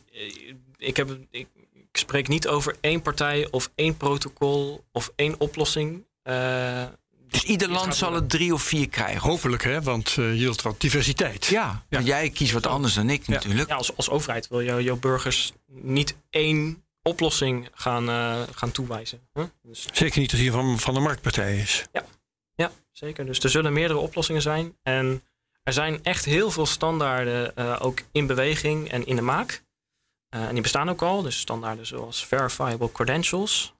ik, heb, ik, ik, spreek niet over één partij of één protocol of één oplossing. Uh, dus ieder land zal er drie of vier krijgen? Hopelijk, hè? want uh, je wilt wat diversiteit. Ja, ja. jij kiest wat anders dan ik ja. natuurlijk. Ja, als, als overheid wil je jouw burgers niet één oplossing gaan, uh, gaan toewijzen. Huh? Dus... Zeker niet als hier van, van de marktpartij is. Ja. ja, zeker. Dus er zullen meerdere oplossingen zijn. En er zijn echt heel veel standaarden uh, ook in beweging en in de maak. Uh, en die bestaan ook al. Dus standaarden zoals verifiable credentials.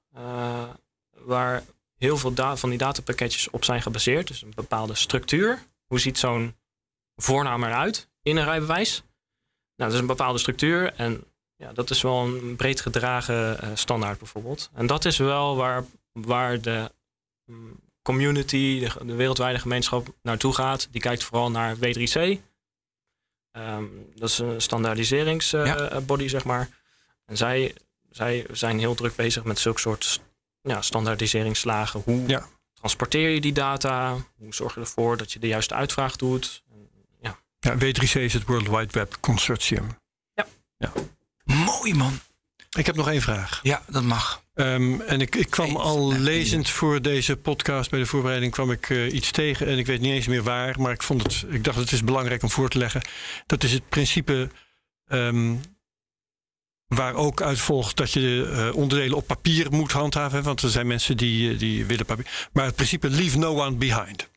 waar heel veel van die datapakketjes op zijn gebaseerd. Dus een bepaalde structuur. Hoe ziet zo'n voornaam eruit in een rijbewijs? Nou, dat is een bepaalde structuur. En ja, dat is wel een breed gedragen uh, standaard bijvoorbeeld. En dat is wel waar, waar de um, community, de, de, wereldwijde gemeenschap naartoe gaat. Die kijkt vooral naar W3C. Um, dat is een standaardiseringsbody, uh, zeg maar. En zij, zij zijn heel druk bezig met zulke soort ja, standaardiseringslagen. Hoe ja. transporteer je die data? Hoe zorg je ervoor dat je de juiste uitvraag doet? Ja. ja, W3C is het World Wide Web Consortium. Ja. ja. Mooi man. Ik heb nog één vraag. Ja, dat mag. Um, en ik, ik kwam al lezend voor deze podcast bij de voorbereiding kwam ik uh, iets tegen en ik weet niet eens meer waar, maar ik vond het, ik dacht het is belangrijk om voor te leggen. Dat is het principe um, waar ook uit volgt dat je uh, onderdelen op papier moet handhaven, want er zijn mensen die, die willen papier. Maar het principe leave no one behind.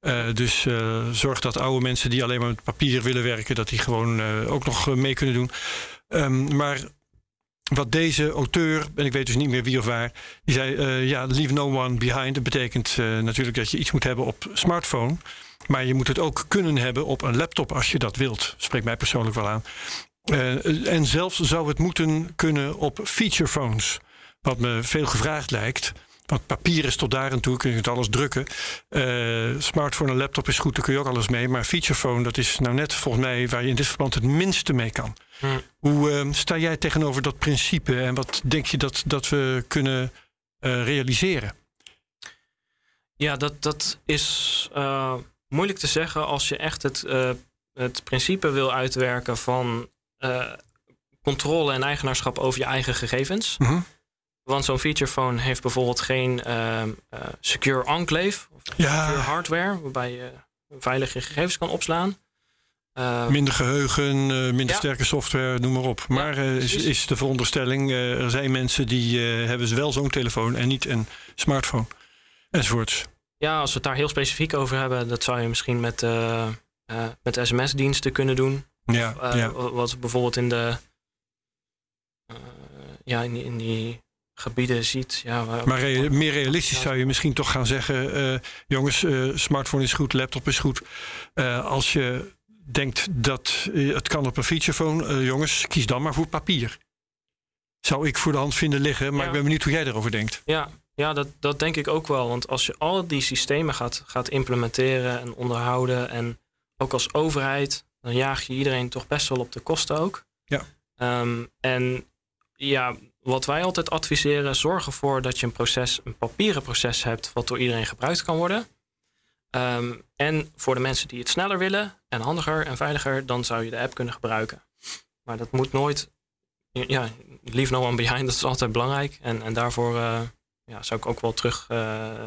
Uh, dus zorg dat oude mensen die alleen maar met papier willen werken, dat die gewoon ook nog mee kunnen doen. Um, maar wat deze auteur, en ik weet dus niet meer wie of waar, die zei: uh, ja, leave no one behind. Dat betekent uh, natuurlijk dat je iets moet hebben op smartphone. Maar je moet het ook kunnen hebben op een laptop als je dat wilt. Spreekt mij persoonlijk wel aan. Uh, en zelfs zou het moeten kunnen op feature phones. Wat me veel gevraagd lijkt. Want papier is tot daar en toe, kun je het alles drukken. Uh, smartphone en laptop is goed, daar kun je ook alles mee. Maar feature phone, dat is nou net volgens mij waar je in dit verband het minste mee kan. Hmm. Hoe uh, sta jij tegenover dat principe en wat denk je dat, dat we kunnen uh, realiseren? Ja, dat, dat is moeilijk te zeggen als je echt het, het principe wil uitwerken van controle en eigenaarschap over je eigen gegevens. -hmm. Want zo'n feature phone heeft bijvoorbeeld geen uh, uh, secure enclave of ja. secure hardware, waarbij je veilige gegevens kan opslaan. Uh, minder geheugen, uh, minder ja. sterke software, noem maar op. Maar ja, is, is, de veronderstelling, er zijn mensen die hebben wel zo'n telefoon en niet een smartphone, enzovoorts. Ja, als we het daar heel specifiek over hebben, dat zou je misschien met, met sms-diensten kunnen doen. Ja, of, ja. Wat bijvoorbeeld in de ja, in die, in die gebieden ziet. Ja, maar rea meer realistisch zou je misschien toch gaan zeggen: uh, jongens, uh, smartphone is goed, laptop is goed. Uh, als je denkt dat het kan op een featurephone, jongens, kies dan maar voor papier. Zou ik voor de hand vinden liggen, maar ja. ik ben benieuwd hoe jij erover denkt. Ja, ja dat, dat denk ik ook wel. Want als je al die systemen gaat, gaat implementeren en onderhouden, en ook als overheid, dan jaag je iedereen toch best wel op de kosten ook. Ja. Um, en ja, wat wij altijd adviseren, zorg ervoor dat je een proces, een papieren proces hebt, wat door iedereen gebruikt kan worden. Um, en voor de mensen die het sneller willen en handiger en veiliger, dan zou je de app kunnen gebruiken. Maar dat moet nooit, ja, leave no one behind, dat is altijd belangrijk. En, en daarvoor uh, ja, zou ik ook wel terug. Uh,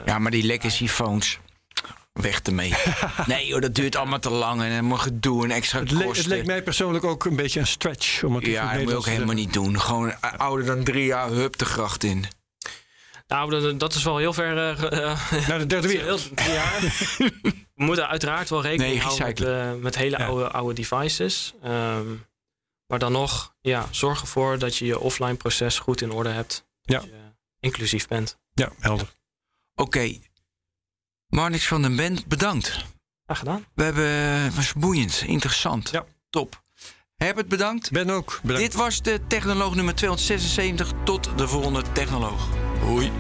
ja, maar die legacy phones, weg ermee. nee joh, dat duurt allemaal te lang en helemaal gedoe en extra het kosten. Het leek mij persoonlijk ook een beetje een stretch. Om het ja, dat moet je ook helemaal niet doen. Gewoon ouder dan drie jaar, hup de gracht in. Nou, dat is wel heel ver... Uh, Naar de derde wereld. Ja. We moeten uiteraard wel rekening nee, houden met, uh, met, hele ja. oude, oude devices. Um, maar dan nog, ja, zorg ervoor dat je je offline proces goed in orde hebt. Ja. Dat je inclusief bent. Ja, helder. Oké, okay. Marnix van den Bent, bedankt. Graag gedaan. We hebben, het was boeiend, interessant. Ja. Top. Herbert, bedankt. Ben ook bedankt. Dit was de Technoloog nummer 276. Tot de volgende Technoloog. Hoi.